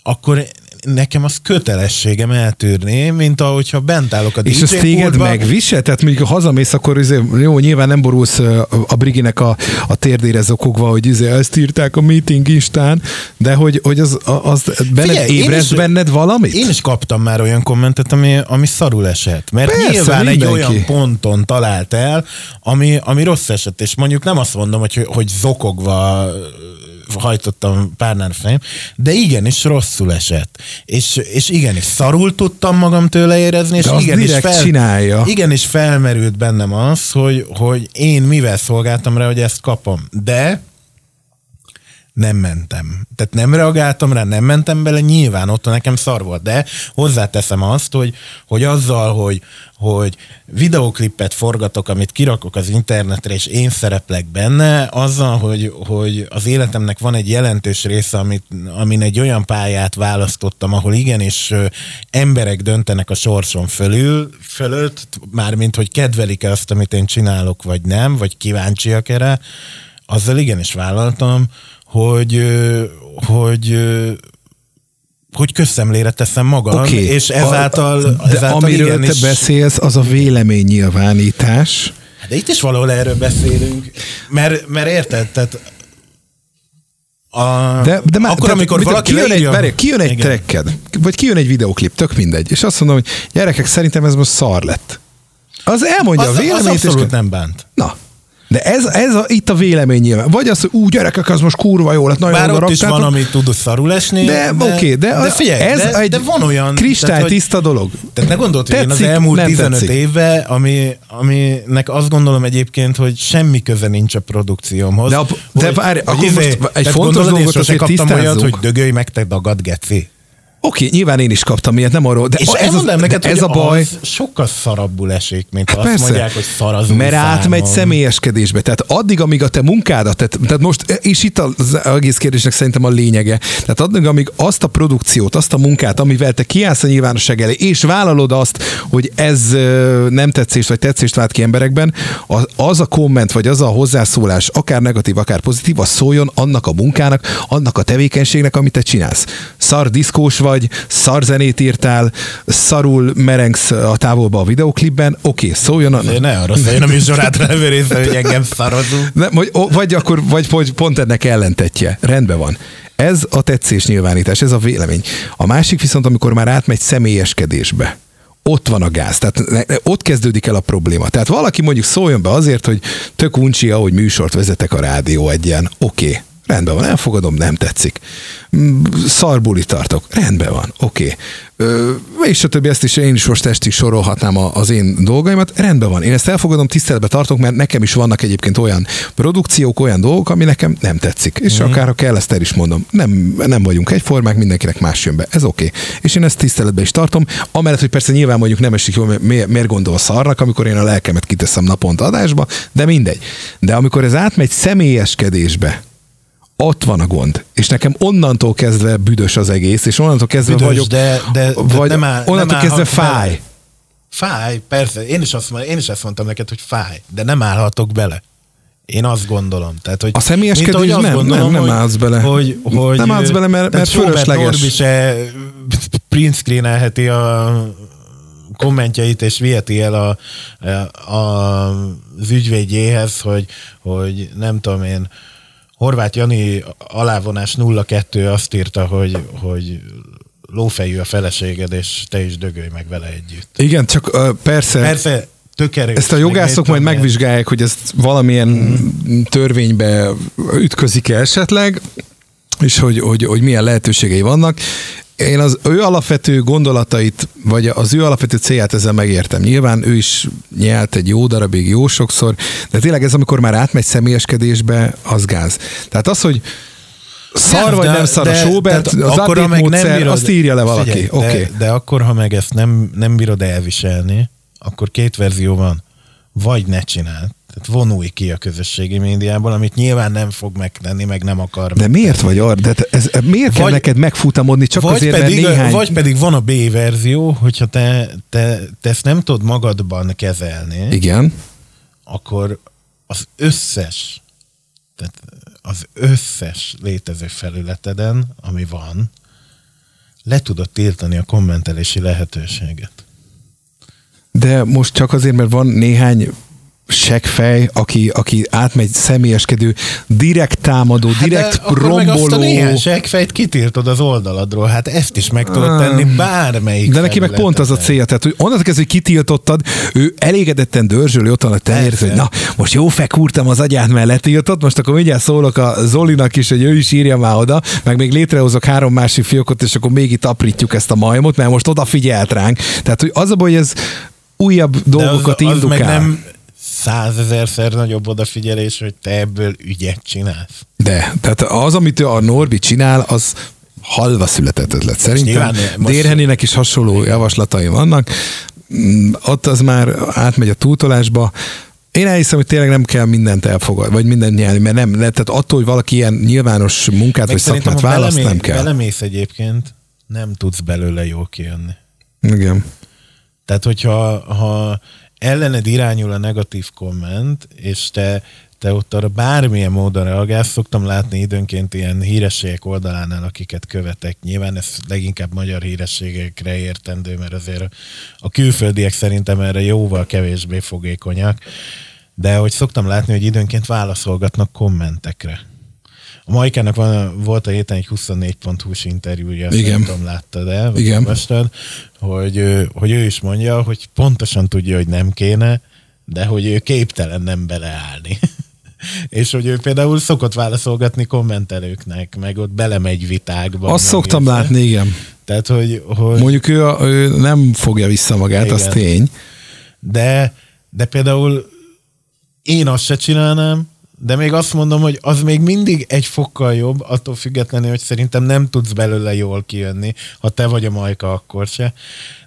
Speaker 2: akkor nekem az kötelességem eltűrni, mint ahogyha bent állok a DJ
Speaker 1: és ez téged megvisel? Tehát mondjuk ha hazamész, akkor izé, jó, nyilván nem borulsz a Briginek a, a térdére zokogva, hogy izé, ezt írták a meeting instán, de hogy, hogy az, az benned
Speaker 2: Figyelj,
Speaker 1: ébreszt
Speaker 2: is-
Speaker 1: benned valamit?
Speaker 2: Én is kaptam már olyan kommentet, ami, ami szarul esett. Mert
Speaker 1: Persze,
Speaker 2: nyilván
Speaker 1: mindenki.
Speaker 2: egy olyan ponton talált el, ami, ami rossz esett. És mondjuk nem azt mondom, hogy, hogy zokogva hajtottam párnán fejem, de igenis rosszul esett. És, és igenis szarul tudtam magam tőle érezni, és igenis,
Speaker 1: direkt csinálja.
Speaker 2: igenis felmerült bennem az, hogy, hogy én mivel szolgáltam rá, hogy ezt kapom. De nem mentem. Tehát nem reagáltam rá, nem mentem bele, nyilván ott nekem szar volt, de hozzáteszem azt, hogy, hogy azzal, hogy, hogy videóklipet forgatok, amit kirakok az internetre, és én szereplek benne, azzal, hogy, hogy az életemnek van egy jelentős része, amit, amin egy olyan pályát választottam, ahol igenis emberek döntenek a sorson fölül, fölött, mármint, hogy kedvelik-e azt, amit én csinálok, vagy nem, vagy kíváncsiak erre, azzal igenis vállaltam, hogy, hogy, hogy közszemlére teszem magam,
Speaker 1: Oké,
Speaker 2: és ezáltal,
Speaker 1: a, de
Speaker 2: ezáltal
Speaker 1: amiről
Speaker 2: igenis,
Speaker 1: te beszélsz, az a véleménynyilvánítás.
Speaker 2: De itt is valahol erről beszélünk, mert, mert érted, tehát a,
Speaker 1: De, de már,
Speaker 2: akkor,
Speaker 1: tehát,
Speaker 2: amikor
Speaker 1: mit
Speaker 2: valaki
Speaker 1: kijön egy, várj, kijön egy
Speaker 2: Igen.
Speaker 1: trekked, vagy kijön egy videoklip, tök mindegy, és azt mondom, hogy gyerekek, szerintem ez most szar lett. Az elmondja
Speaker 2: az,
Speaker 1: a véleményét,
Speaker 2: az
Speaker 1: és
Speaker 2: abszolút nem bánt.
Speaker 1: Na, De ez, ez a, itt a vélemény nyilván. Vagy az, hogy úgy gyerekek, az most kurva jó lett, nagyon
Speaker 2: Bár ott is van, ami tud szarul esni.
Speaker 1: De, de oké, de,
Speaker 2: de figyelj,
Speaker 1: ez
Speaker 2: de,
Speaker 1: egy
Speaker 2: de van olyan...
Speaker 1: kristálytiszta dolog.
Speaker 2: Tehát ne gondolt, hogy én az
Speaker 1: Tetszik,
Speaker 2: elmúlt
Speaker 1: nem
Speaker 2: 15
Speaker 1: tetszik.
Speaker 2: évben, ami, aminek azt gondolom egyébként, hogy semmi köze nincs a produkciómhoz.
Speaker 1: De a- de várj, akkor most egy fontos dolgot azért
Speaker 2: kaptam olyat,
Speaker 1: tisztázzunk.
Speaker 2: hogy dögölj meg, te dagad, geci.
Speaker 1: Oké, nyilván én is kaptam ilyet, nem arról, de
Speaker 2: És
Speaker 1: ez, az,
Speaker 2: neked,
Speaker 1: ez a baj.
Speaker 2: az sokkal szarabbul esik, mint ha azt
Speaker 1: Persze.
Speaker 2: mondják, hogy szar az
Speaker 1: Mert
Speaker 2: új
Speaker 1: átmegy személyeskedésbe. Tehát addig, amíg a te munkádat, tehát, tehát most, és itt az egész kérdésnek szerintem a lényege, tehát addig, amíg azt a produkciót, azt a munkát, amivel te kiállsz a nyilvánosság elé, és vállalod azt, hogy ez nem tetszést vagy tetszést vált ki emberekben, az, az a komment, vagy az a hozzászólás, akár negatív, akár pozitív, az szóljon annak a munkának, annak a tevékenységnek, amit te csinálsz. Szar diszkós vagy, szar zenét írtál, szarul merengsz a távolba a videoklipben, oké, szóljon annak.
Speaker 2: De ne arra szóljon a műsorát hogy engem szarozunk.
Speaker 1: Ne, vagy, vagy akkor, vagy, vagy pont ennek ellentetje. Rendben van. Ez a tetszés nyilvánítás, ez a vélemény. A másik viszont, amikor már átmegy személyeskedésbe, ott van a gáz. Tehát ott kezdődik el a probléma. Tehát valaki mondjuk szóljon be azért, hogy tök uncsi, ahogy műsort vezetek a rádió egyen. Oké. Okay. Rendben van, elfogadom, nem tetszik. Mm, Szarbuli tartok. Rendben van, oké. Okay. És a többi, ezt is én is most estig sorolhatnám a- az én dolgaimat. Rendben van, én ezt elfogadom, tiszteletbe tartok, mert nekem is vannak egyébként olyan produkciók, olyan dolgok, ami nekem nem tetszik. És mm. akár ha kell, ezt el is mondom. Nem, nem vagyunk egyformák, mindenkinek más jön be. Ez oké. Okay. És én ezt tiszteletbe is tartom. Amellett, hogy persze nyilván mondjuk nem esik jól, miért, miért gondol szarnak, amikor én a lelkemet kiteszem naponta adásba, de mindegy. De amikor ez átmegy személyeskedésbe, ott van a gond. És nekem onnantól kezdve büdös az egész, és onnantól kezdve
Speaker 2: Büdös,
Speaker 1: vagyok,
Speaker 2: de- de- de
Speaker 1: vagy
Speaker 2: nem áll-
Speaker 1: onnantól
Speaker 2: nem
Speaker 1: kezdve
Speaker 2: bele.
Speaker 1: fáj.
Speaker 2: Fáj, persze. Én is, azt, én is ezt mondtam neked, hogy fáj, de nem állhatok bele. Én azt gondolom. Tehát, hogy,
Speaker 1: A személyeskedés
Speaker 2: mint azt
Speaker 1: nem,
Speaker 2: gondolom,
Speaker 1: nem, nem állsz bele.
Speaker 2: Hogy, hogy,
Speaker 1: Nem állsz bele, mert- mert fölösleges.
Speaker 2: Norbi se print screenelheti a kommentjeit, és viheti el a, a, az ügyvédjéhez, hogy, hogy nem tudom én, Horváth Jani alávonás 02 azt írta, hogy, hogy lófejű a feleséged, és te is dögölj meg vele együtt.
Speaker 1: Igen, csak uh, persze,
Speaker 2: Persze, tök erős.
Speaker 1: ezt a jogászok majd megvizsgálják, hogy ezt valamilyen
Speaker 2: Mhm.
Speaker 1: törvénybe ütközik-e esetleg, és hogy, hogy, hogy milyen lehetőségei vannak. Én az ő alapvető gondolatait, vagy az ő alapvető célját ezzel megértem. Nyilván ő is nyelt egy jó darabig, jó sokszor, de tényleg ez, amikor már átmegy személyeskedésbe, az gáz. Tehát az, hogy szar
Speaker 2: Nem,
Speaker 1: vagy
Speaker 2: de-
Speaker 1: nem szar a
Speaker 2: de-
Speaker 1: Sobert,
Speaker 2: tehát
Speaker 1: az
Speaker 2: akkor, ha meg nem
Speaker 1: módszer,
Speaker 2: bírod-
Speaker 1: azt írja le valaki.
Speaker 2: Figyelj,
Speaker 1: Oké.
Speaker 2: de, de akkor, ha meg ezt nem, nem bírod elviselni, akkor két verzió van. Vagy ne csináld. Tehát vonulj ki a közösségi médiából, amit nyilván nem fog megtenni, meg nem akar.
Speaker 1: De miért vagy arra? De ez, miért kell
Speaker 2: Vagy-
Speaker 1: neked megfutamodni csak
Speaker 2: vagy
Speaker 1: azért,
Speaker 2: pedig,
Speaker 1: mert néhány...
Speaker 2: Vagy pedig van a B verzió, hogyha te, te, te ezt nem tudod magadban kezelni,
Speaker 1: Igen.
Speaker 2: akkor az összes, tehát az összes létező felületeden, ami van, le tudod tiltani a kommentelési lehetőséget.
Speaker 1: De most csak azért, mert van néhány seggfej, aki, aki átmegy személyeskedő, direkt támadó, direkt
Speaker 2: Hát akkor meg azt a
Speaker 1: romboló.
Speaker 2: néhány seggfejt kitiltod az oldaladról. Hát ezt is meg tudod tenni bármelyik
Speaker 1: De neki meg pont az a célja, tehát hogy onnantól kezdve, hogy kitiltottad, ő elégedetten dörzsöli ott a tenyér,
Speaker 2: Persze.
Speaker 1: hogy na, most jó fekúrtam az agyát, mert letiltott, most akkor mindjárt szólok a Zolinak is, hogy ő is írja már oda, meg még létrehozok három másik fiókot, és akkor még itt aprítjuk ezt a majmot, mert most odafigyelt ránk. Tehát, hogy az a baj, hogy ez újabb
Speaker 2: De
Speaker 1: dolgokat
Speaker 2: az, az
Speaker 1: indukál.
Speaker 2: meg nem százezerszer nagyobb odafigyelés, hogy te ebből ügyet csinálsz.
Speaker 1: De, tehát az, amit a Norbi csinál, az halva született ötlet. Szerintem
Speaker 2: most-
Speaker 1: Dérheninek is hasonló javaslatai vannak. Mm, Ott az már átmegy a túltolásba. Én elhiszem, hogy tényleg nem kell mindent elfogadni, vagy mindent nyelni, mert nem, tehát attól, hogy valaki ilyen nyilvános munkát vagy
Speaker 2: szerintem,
Speaker 1: szakmát választ,
Speaker 2: belemé-
Speaker 1: nem kell.
Speaker 2: belemész egyébként, nem tudsz belőle jól kijönni.
Speaker 1: Igen.
Speaker 2: Tehát, hogyha ha ellened irányul a negatív komment, és te, te ott arra bármilyen módon reagálsz, szoktam látni időnként ilyen hírességek oldalánál, akiket követek. Nyilván ez leginkább magyar hírességekre értendő, mert azért a külföldiek szerintem erre jóval kevésbé fogékonyak. De hogy szoktam látni, hogy időnként válaszolgatnak kommentekre. A Majkának van, volt a héten egy 24.hu-s interjúja,
Speaker 1: Igen.
Speaker 2: nem tudom, láttad el, vagy
Speaker 1: Igen.
Speaker 2: olvastad, hogy, hogy ő is mondja, hogy pontosan tudja, hogy nem kéne, de hogy ő képtelen nem beleállni. és hogy ő például szokott válaszolgatni kommentelőknek, meg ott belemegy vitákba.
Speaker 1: Azt szoktam érte. látni, igen.
Speaker 2: Tehát, hogy, hogy...
Speaker 1: Mondjuk ő, ő nem fogja vissza magát, igen. az tény.
Speaker 2: De, de például én azt se csinálnám, de még azt mondom, hogy az még mindig egy fokkal jobb, attól függetlenül, hogy szerintem nem tudsz belőle jól kijönni, ha te vagy a majka, akkor se.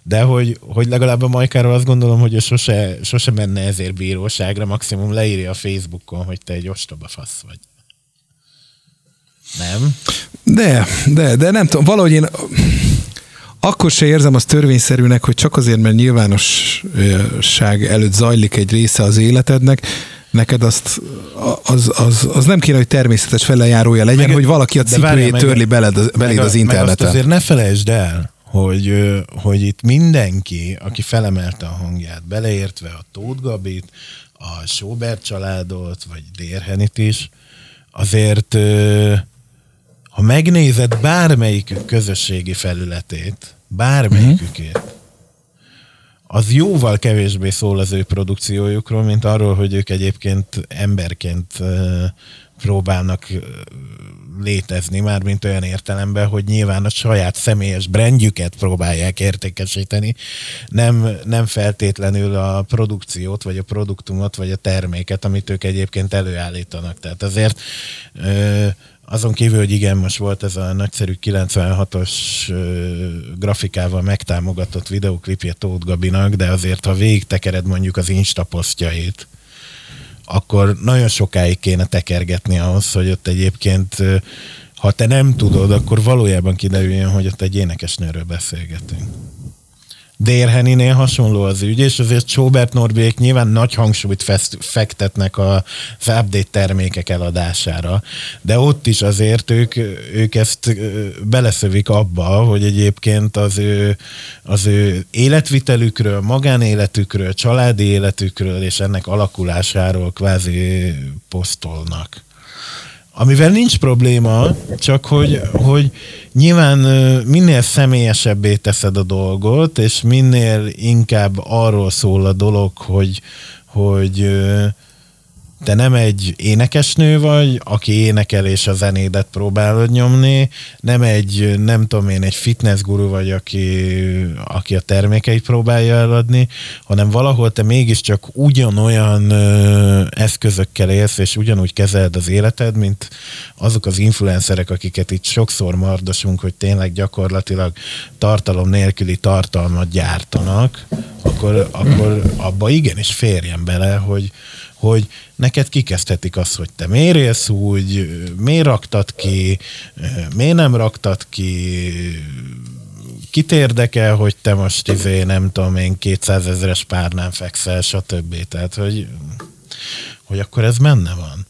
Speaker 2: De hogy, hogy legalább a majkáról azt gondolom, hogy ő sose, sose menne ezért bíróságra, maximum leírja a Facebookon, hogy te egy ostoba fasz vagy. Nem?
Speaker 1: De, de, de nem tudom, valahogy én akkor se érzem azt törvényszerűnek, hogy csak azért, mert nyilvánosság előtt zajlik egy része az életednek, neked azt, az, az, az nem kéne, hogy természetes feleljárója legyen, meg, hogy valaki a cipőjét törli beled, beléd az interneten. Meg azt
Speaker 2: azért ne felejtsd el, hogy, hogy itt mindenki, aki felemelte a hangját, beleértve a Tóth Gabit, a Sobert családot, vagy Dérhenit is, azért ha megnézed bármelyik közösségi felületét, bármelyikükét, az jóval kevésbé szól az ő produkciójukról, mint arról, hogy ők egyébként emberként próbálnak létezni, már mint olyan értelemben, hogy nyilván a saját személyes brandjüket próbálják értékesíteni, nem, nem feltétlenül a produkciót, vagy a produktumot, vagy a terméket, amit ők egyébként előállítanak. Tehát azért azon kívül, hogy igen, most volt ez a nagyszerű 96-os grafikával megtámogatott videoklipje Tóth Gabinak, de azért, ha végig tekered mondjuk az Insta posztjait, akkor nagyon sokáig kéne tekergetni ahhoz, hogy ott egyébként, ha te nem tudod, akkor valójában kiderüljön, hogy ott egy énekesnőről beszélgetünk. Dérheninél hasonló az ügy, és azért Sobert Norbék nyilván nagy hangsúlyt fest, fektetnek az update termékek eladására, de ott is azért ők, ők ezt beleszövik abba, hogy egyébként az ő, az ő életvitelükről, magánéletükről, családi életükről és ennek alakulásáról kvázi posztolnak. Amivel nincs probléma, csak hogy, hogy nyilván minél személyesebbé teszed a dolgot, és minél inkább arról szól a dolog, hogy, hogy te nem egy énekesnő vagy, aki énekel és a zenédet próbálod nyomni, nem egy, nem tudom én, egy fitnessguru vagy, aki, aki a termékeit próbálja eladni, hanem valahol te mégiscsak ugyanolyan ö, eszközökkel élsz, és ugyanúgy kezeled az életed, mint azok az influencerek, akiket itt sokszor mardosunk, hogy tényleg gyakorlatilag tartalom nélküli tartalmat gyártanak, akkor, akkor abba igenis férjen bele, hogy, hogy neked kikezdhetik azt, hogy te miért élsz úgy, miért raktad ki, miért nem raktad ki, kit érdekel, hogy te most izé, nem tudom én, 200 ezeres párnán fekszel, stb. Tehát, hogy, hogy akkor ez menne van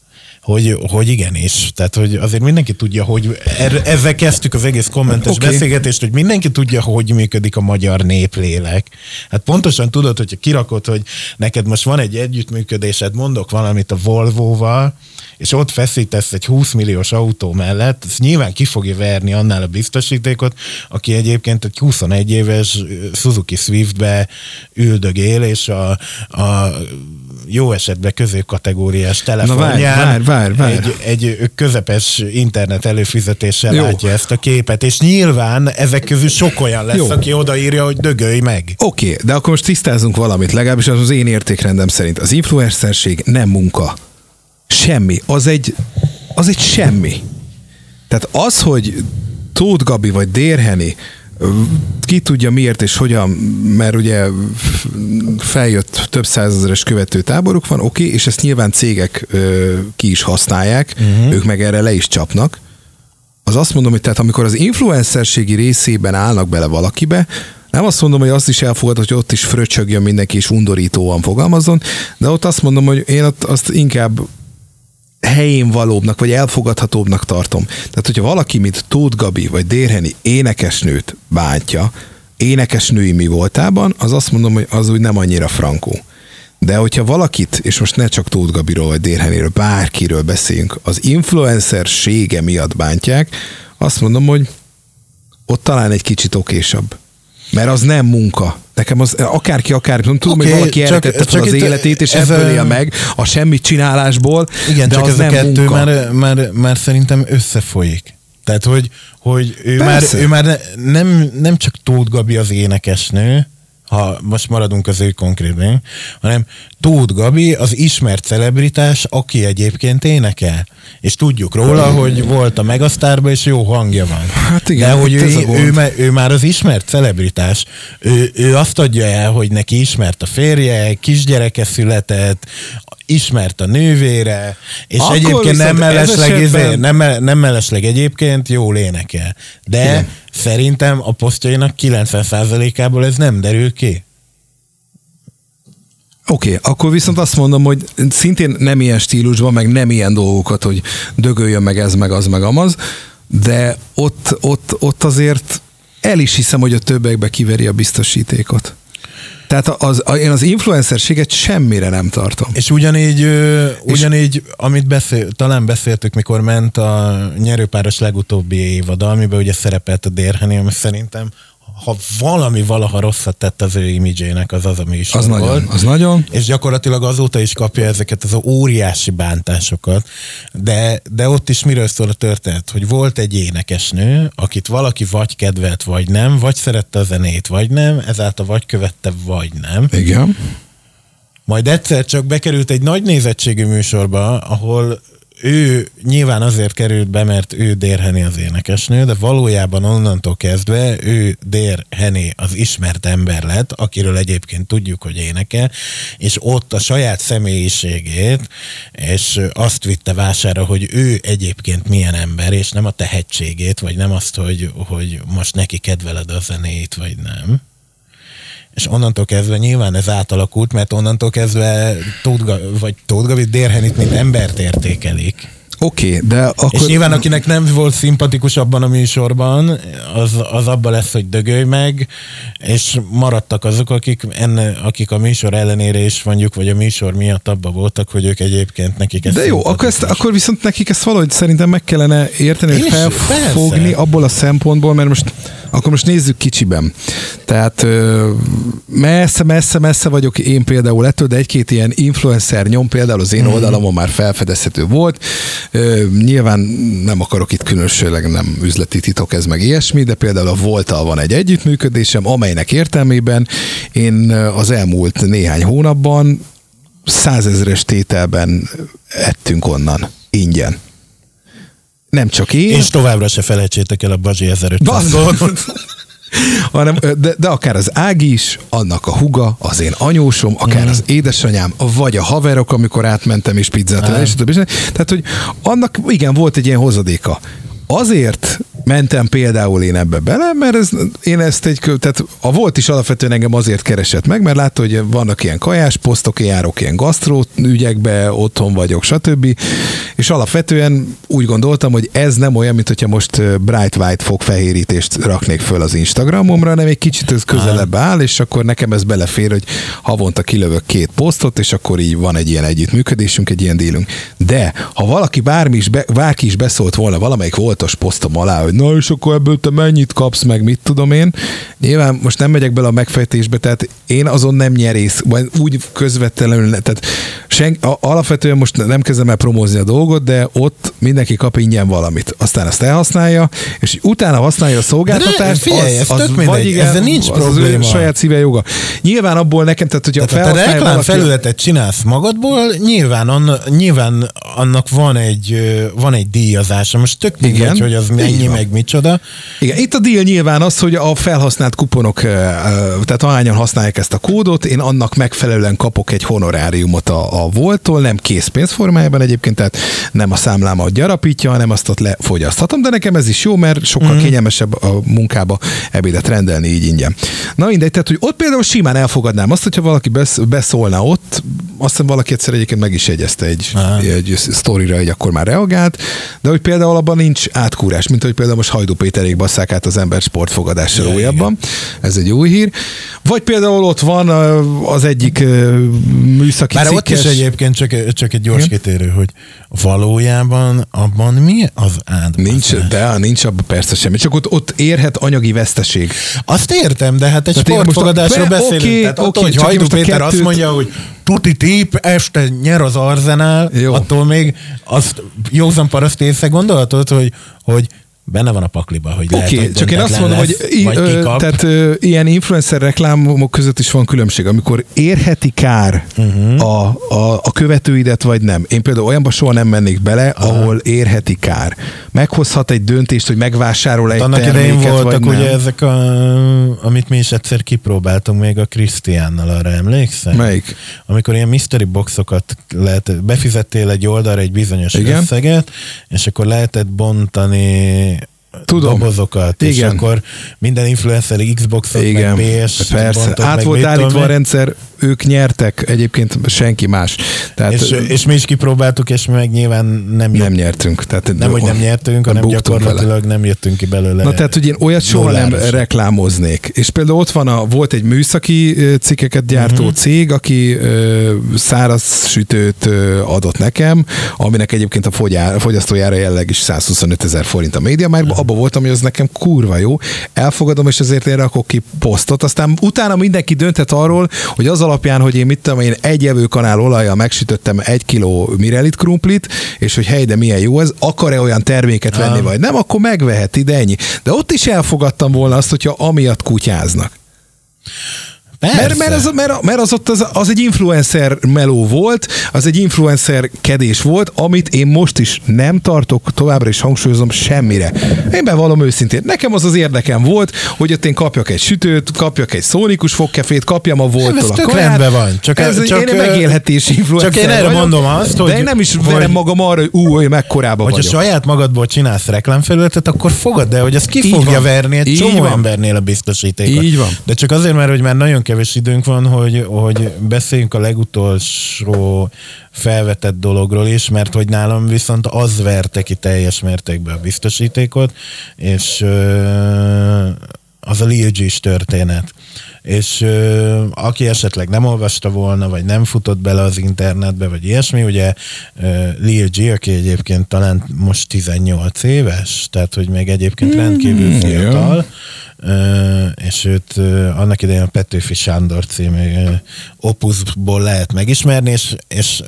Speaker 2: hogy, hogy igenis. Tehát, hogy azért mindenki tudja, hogy er, ezzel kezdtük az egész kommentes okay. beszélgetést, hogy mindenki tudja, hogy működik a magyar néplélek. Hát pontosan tudod, hogyha kirakod, hogy neked most van egy együttműködésed, mondok valamit a Volvo-val, és ott feszítesz egy 20 milliós autó mellett, ez nyilván ki fogja verni annál a biztosítékot, aki egyébként egy 21 éves Suzuki Swiftbe üldögél, és a, a jó esetben középkategóriás telefonján várj, várj, várj, várj. Egy, egy közepes internet előfizetéssel jó. látja ezt a képet, és nyilván ezek közül sok olyan lesz, jó. aki odaírja, hogy dögölj meg.
Speaker 1: Oké, okay, de akkor most tisztázunk valamit, legalábbis az az én értékrendem szerint. Az influencerség nem munka. Semmi. Az egy, az egy semmi. Tehát az, hogy Tóth Gabi vagy Dérheni ki tudja miért és hogyan, mert ugye feljött több százezeres követő táboruk van, oké, okay, és ezt nyilván cégek ö, ki is használják, uh-huh. ők meg erre le is csapnak. Az azt mondom, hogy tehát amikor az influencerségi részében állnak bele valakibe, nem azt mondom, hogy azt is elfogad, hogy ott is fröcsögjön mindenki és undorítóan fogalmazzon, de ott azt mondom, hogy én ott azt inkább helyén valóbbnak, vagy elfogadhatóbbnak tartom. Tehát, hogyha valaki, mint Tóth Gabi, vagy Dérheni énekesnőt bántja, énekesnői mi voltában, az azt mondom, hogy az úgy nem annyira frankó. De hogyha valakit, és most ne csak Tóth Gabiról vagy Dérhenéről, bárkiről beszéljünk, az influencersége miatt bántják, azt mondom, hogy ott talán egy kicsit okésabb. Mert az nem munka. Nekem az akárki, akár, nem tudom,
Speaker 2: Oké,
Speaker 1: hogy valaki
Speaker 2: csak-
Speaker 1: eltette
Speaker 2: csak
Speaker 1: az életét, és
Speaker 2: ez
Speaker 1: ebből
Speaker 2: a-
Speaker 1: él meg a semmit csinálásból,
Speaker 2: Igen,
Speaker 1: de
Speaker 2: csak
Speaker 1: az
Speaker 2: ez a
Speaker 1: nem
Speaker 2: kettő
Speaker 1: munka.
Speaker 2: már, már, már szerintem összefolyik. Tehát, hogy, hogy ő, már,
Speaker 1: Persze.
Speaker 2: ő már ne, nem, nem csak Tóth Gabi az énekesnő, ha most maradunk az ő konkrétben, hanem Tóth Gabi az ismert celebritás, aki egyébként énekel. És tudjuk róla, hogy volt a Megasztárban, és jó hangja van.
Speaker 1: Hát igen,
Speaker 2: De hogy
Speaker 1: a
Speaker 2: ő, ő, már- ő már az ismert celebritás. Ő, ő azt adja el, hogy neki ismert a férje, kisgyereke született, ismert a nővére, és
Speaker 1: Akkor
Speaker 2: egyébként nem mellesleg, izé, nem, nem mellesleg egyébként jól énekel. De
Speaker 1: Igen.
Speaker 2: Szerintem a posztjainak 90%-ából ez nem derül ki.
Speaker 1: Oké, okay, akkor viszont azt mondom, hogy szintén nem ilyen stílusban, meg nem ilyen dolgokat, hogy dögöljön meg ez, meg az, meg amaz, de ott, ott, ott azért el is hiszem, hogy a többekbe kiveri a biztosítékot. Tehát az, az, én az influencerséget semmire nem tartom.
Speaker 2: És ugyanígy, ugyanígy amit beszél, talán beszéltük, mikor ment a nyerőpáros legutóbbi évad, amiben ugye szerepelt a Dérheni, ami szerintem ha valami valaha rosszat tett az ő imidzsének, az az, ami is
Speaker 1: Az
Speaker 2: volt.
Speaker 1: nagyon, az nagyon.
Speaker 2: És gyakorlatilag azóta is kapja ezeket az óriási bántásokat, de, de ott is miről szól a történet, hogy volt egy énekesnő, akit valaki vagy kedvelt, vagy nem, vagy szerette a zenét, vagy nem, ezáltal vagy követte, vagy nem.
Speaker 1: Igen.
Speaker 2: Majd egyszer csak bekerült egy nagy nézettségű műsorba, ahol ő nyilván azért került be, mert ő Dér Henny az énekesnő, de valójában onnantól kezdve ő Dér Henny az ismert ember lett, akiről egyébként tudjuk, hogy énekel, és ott a saját személyiségét, és azt vitte vására, hogy ő egyébként milyen ember, és nem a tehetségét, vagy nem azt, hogy, hogy most neki kedveled a zenét, vagy nem. És onnantól kezdve nyilván ez átalakult, mert onnantól kezdve Tóth vagy Tóth Gabi Dérhenit, mint embert értékelik.
Speaker 1: Oké, okay, de akkor...
Speaker 2: És nyilván akinek nem volt szimpatikus abban a műsorban, az, az abban lesz, hogy dögölj meg, és maradtak azok, akik, enne, akik a műsor ellenére is mondjuk, vagy a műsor miatt abban voltak, hogy ők egyébként nekik ez
Speaker 1: De jó, akkor, ezt, akkor viszont nekik ezt valahogy szerintem meg kellene érteni,
Speaker 2: Én
Speaker 1: hogy felfogni
Speaker 2: persze.
Speaker 1: abból a szempontból, mert most akkor most nézzük kicsiben. Tehát messze, messze, messze vagyok én például ettől, de egy-két ilyen influencer nyom például az én
Speaker 2: Mhm.
Speaker 1: oldalamon már felfedezhető volt. Nyilván nem akarok itt különösséleg nem üzleti titok ez meg ilyesmi, de például a Voltal van egy együttműködésem, amelynek értelmében én az elmúlt néhány hónapban százezres tételben ettünk onnan, ingyen. Nem csak én,
Speaker 2: És továbbra se felejtsétek el a Bazsi 1500
Speaker 1: Bazd-
Speaker 2: dolgot.
Speaker 1: hanem, de, de akár az Ági is, annak a huga, az én anyósom, akár
Speaker 2: Mhm.
Speaker 1: az édesanyám, vagy a haverok, amikor átmentem és pizzát el, és többi. Tehát, hogy annak igen, volt egy ilyen hozadéka. Azért mentem például én ebbe bele, mert ez, én ezt egy, tehát a volt is alapvetően engem azért keresett meg, mert látta, hogy vannak ilyen kajás posztok, én járok ilyen gasztró ügyekbe, otthon vagyok, stb. És alapvetően úgy gondoltam, hogy ez nem olyan, mint hogyha most Bright White fogfehérítést raknék föl az Instagramomra, hanem egy kicsit ez közelebb áll, és akkor nekem ez belefér, hogy havonta kilövök két posztot, és akkor így van egy ilyen együttműködésünk, egy ilyen dílünk. De ha valaki bármi is, be, bárki is beszólt volna valamelyik voltos posztom alá, hogy na és akkor ebből te mennyit kapsz meg, mit tudom én. Nyilván most nem megyek bele a megfejtésbe, tehát én azon nem nyerész, vagy úgy közvetlenül, tehát sen, a, alapvetően most nem kezdem el promózni a dolgot, de ott mindenki kap ingyen valamit. Aztán azt elhasználja, és utána használja a szolgáltatást,
Speaker 2: figyelj, ez tök mindegy, ezzel nincs
Speaker 1: az az ő
Speaker 2: probléma.
Speaker 1: saját szíve joga. Nyilván abból nekem, tehát hogyha
Speaker 2: Tehát ha te reklám
Speaker 1: valaki-
Speaker 2: felületet csinálsz magadból, nyilván, anna, nyilván annak van egy, van egy díjazása. Most tök mindegy,
Speaker 1: Igen,
Speaker 2: hogy az mennyi,
Speaker 1: van.
Speaker 2: meg micsoda.
Speaker 1: Igen, itt a deal nyilván az, hogy a felhasznált kuponok, tehát ahányan használják ezt a kódot, én annak megfelelően kapok egy honoráriumot a, a voltól, nem készpénz formájában egyébként, tehát nem a számlámat gyarapítja, hanem azt ott lefogyaszthatom, de nekem ez is jó, mert sokkal mm. kényelmesebb a munkába ebédet rendelni így ingyen. Na mindegy, tehát hogy ott például simán elfogadnám azt, hogyha valaki besz, beszólna ott, azt hiszem valaki egyszer egyébként meg is jegyezte egy,
Speaker 2: Aha.
Speaker 1: egy sztorira, hogy akkor már reagált, de hogy például abban nincs átkúrás, mint hogy például most Hajdú Péterék basszák át az ember sportfogadással
Speaker 2: Ja,
Speaker 1: újabban. Ez egy jó hír. Vagy például ott van az egyik műszaki
Speaker 2: Már ott is egyébként csak, csak egy gyors
Speaker 1: Igen?
Speaker 2: kitérő, hogy valójában abban mi az átbaszás?
Speaker 1: Nincs, de nincs abban persze semmi. Csak ott, ott érhet anyagi veszteség.
Speaker 2: Azt értem, de hát egy
Speaker 1: Tehát
Speaker 2: sportfogadásról
Speaker 1: be-
Speaker 2: beszélünk.
Speaker 1: oké,
Speaker 2: Tehát
Speaker 1: oké,
Speaker 2: attól, hogy Hajdú Péter azt
Speaker 1: kettőt-
Speaker 2: mondja, hogy tuti tip, este nyer az Arzenál,
Speaker 1: Jó.
Speaker 2: attól még azt józan paraszt észre gondolhatod, hogy, hogy benne van a pakliba, hogy lehet,
Speaker 1: okay,
Speaker 2: hogy
Speaker 1: csak én azt mondom, hogy
Speaker 2: lesz,
Speaker 1: i,
Speaker 2: vagy
Speaker 1: ö, tehát ö, ilyen influencer reklámok között is van különbség, amikor érheti kár uh-huh. a, a, a követőidet, vagy nem. Én például olyanba soha nem mennék bele, Aha. ahol érheti kár. Meghozhat egy döntést, hogy megvásárol egy
Speaker 2: Hát Annak idején voltak
Speaker 1: vagy
Speaker 2: ugye ezek, a, amit mi is egyszer kipróbáltunk még a Krisztiánnal, arra emlékszel?
Speaker 1: Melyik?
Speaker 2: Amikor ilyen mystery boxokat lehet, befizettél egy oldalra egy bizonyos.
Speaker 1: Igen.
Speaker 2: összeget, és akkor lehetett bontani
Speaker 1: Tudom.
Speaker 2: dobozokat, és
Speaker 1: Igen.
Speaker 2: akkor minden influencer Xboxot,
Speaker 1: Igen,
Speaker 2: meg PS
Speaker 1: persze.
Speaker 2: bontott,
Speaker 1: Át volt állítva a rendszer, ők nyertek, egyébként senki más. Tehát
Speaker 2: és, és mi is kipróbáltuk, és mi meg nyilván nem,
Speaker 1: nem nyertünk. Tehát
Speaker 2: nem, hogy nem nyertünk, hanem
Speaker 1: buktunk vele.
Speaker 2: gyakorlatilag nem jöttünk ki belőle.
Speaker 1: Na tehát, hogy én olyat soha nem reklámoznék. És például ott van a, volt egy műszaki cikkeket gyártó uh-huh. cég, aki ö, száraz sütőt ö, adott nekem, aminek egyébként a fogyá, fogyasztójára jelenleg is 125 ezer forint a média, már abban voltam, hogy az nekem kurva jó. Elfogadom, és ezért én rakok ki posztot. Aztán utána mindenki dönthet arról, hogy az alapján, hogy én mit tudom, én egy evőkanál olajjal megsütöttem egy kiló mirelit krumplit, és hogy hely, de milyen jó ez, akar-e olyan terméket venni, vagy nem, akkor megveheti, de ennyi. De ott is elfogadtam volna azt, hogyha amiatt kutyáznak.
Speaker 2: Persze.
Speaker 1: Mert, mert, az, mert, mert az ott az, az egy influencer meló volt, az egy influencer kedés volt, amit én most is nem tartok, továbbra is hangsúlyozom semmire. Én bevallom őszintén, nekem az az érdekem volt, hogy ott én kapjak egy sütőt, kapjak egy szónikus fogkefét, kapjam a voltól a kaját.
Speaker 2: rendben van. Csak-
Speaker 1: ez,
Speaker 2: csak,
Speaker 1: én egy
Speaker 2: ö,
Speaker 1: megélhetési influencer
Speaker 2: csak én erre
Speaker 1: vagyok,
Speaker 2: mondom azt, hogy-
Speaker 1: De én nem is
Speaker 2: hogy-
Speaker 1: verem magam arra, hogy ú, hogy mekkorába
Speaker 2: Hogyha
Speaker 1: vagyok.
Speaker 2: saját magadból csinálsz reklámfelületet, akkor fogad el, hogy ez ki
Speaker 1: Így
Speaker 2: fogja
Speaker 1: van.
Speaker 2: verni egy
Speaker 1: Így
Speaker 2: csomó
Speaker 1: van.
Speaker 2: embernél a biztosítékot.
Speaker 1: Így van.
Speaker 2: De csak azért, mert hogy már nagyon kevés időnk van, hogy, hogy beszéljünk a legutolsó felvetett dologról is, mert hogy nálam viszont az verte ki teljes mértékben a biztosítékot, és az a Lil G-s történet. És ö, aki esetleg nem olvasta volna, vagy nem futott bele az internetbe, vagy ilyesmi, ugye ö, Lil G, aki egyébként talán most 18 éves, tehát hogy még egyébként rendkívül
Speaker 1: Mm,
Speaker 2: fiatal, ö, és őt annak idején a Petőfi Sándor című opuszból lehet megismerni, és, és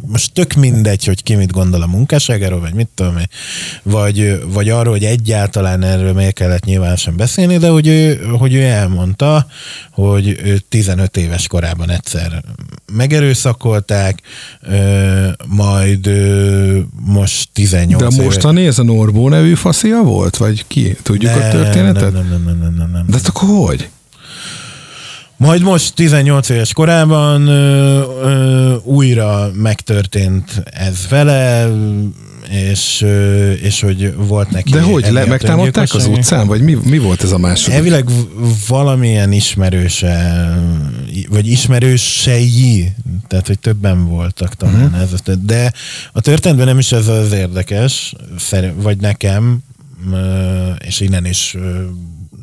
Speaker 2: most tök mindegy, hogy ki mit gondol a munkásságáról, vagy mit tudom vagy, vagy arról, hogy egyáltalán erről miért kellett nyilvánosan beszélni, de hogy ő, hogy ő elmondta, hogy ő 15 éves korában egyszer megerőszakolták, majd most 18
Speaker 1: De mostani ez a Norbó nevű faszia volt? Vagy ki? Tudjuk a történetet?
Speaker 2: Nem, nem, nem, nem, nem, nem.
Speaker 1: De hát akkor hogy?
Speaker 2: Majd most 18 éves korában ö, ö, újra megtörtént ez vele, és, és hogy volt neki...
Speaker 1: De hogy, le, megtámadták az utcán? Vagy mi, mi volt ez a második?
Speaker 2: Elvileg valamilyen ismerőse, vagy ismerősei, tehát hogy többen voltak talán. Uh-huh. Ez, de a történetben nem is ez az érdekes, vagy nekem, és innen is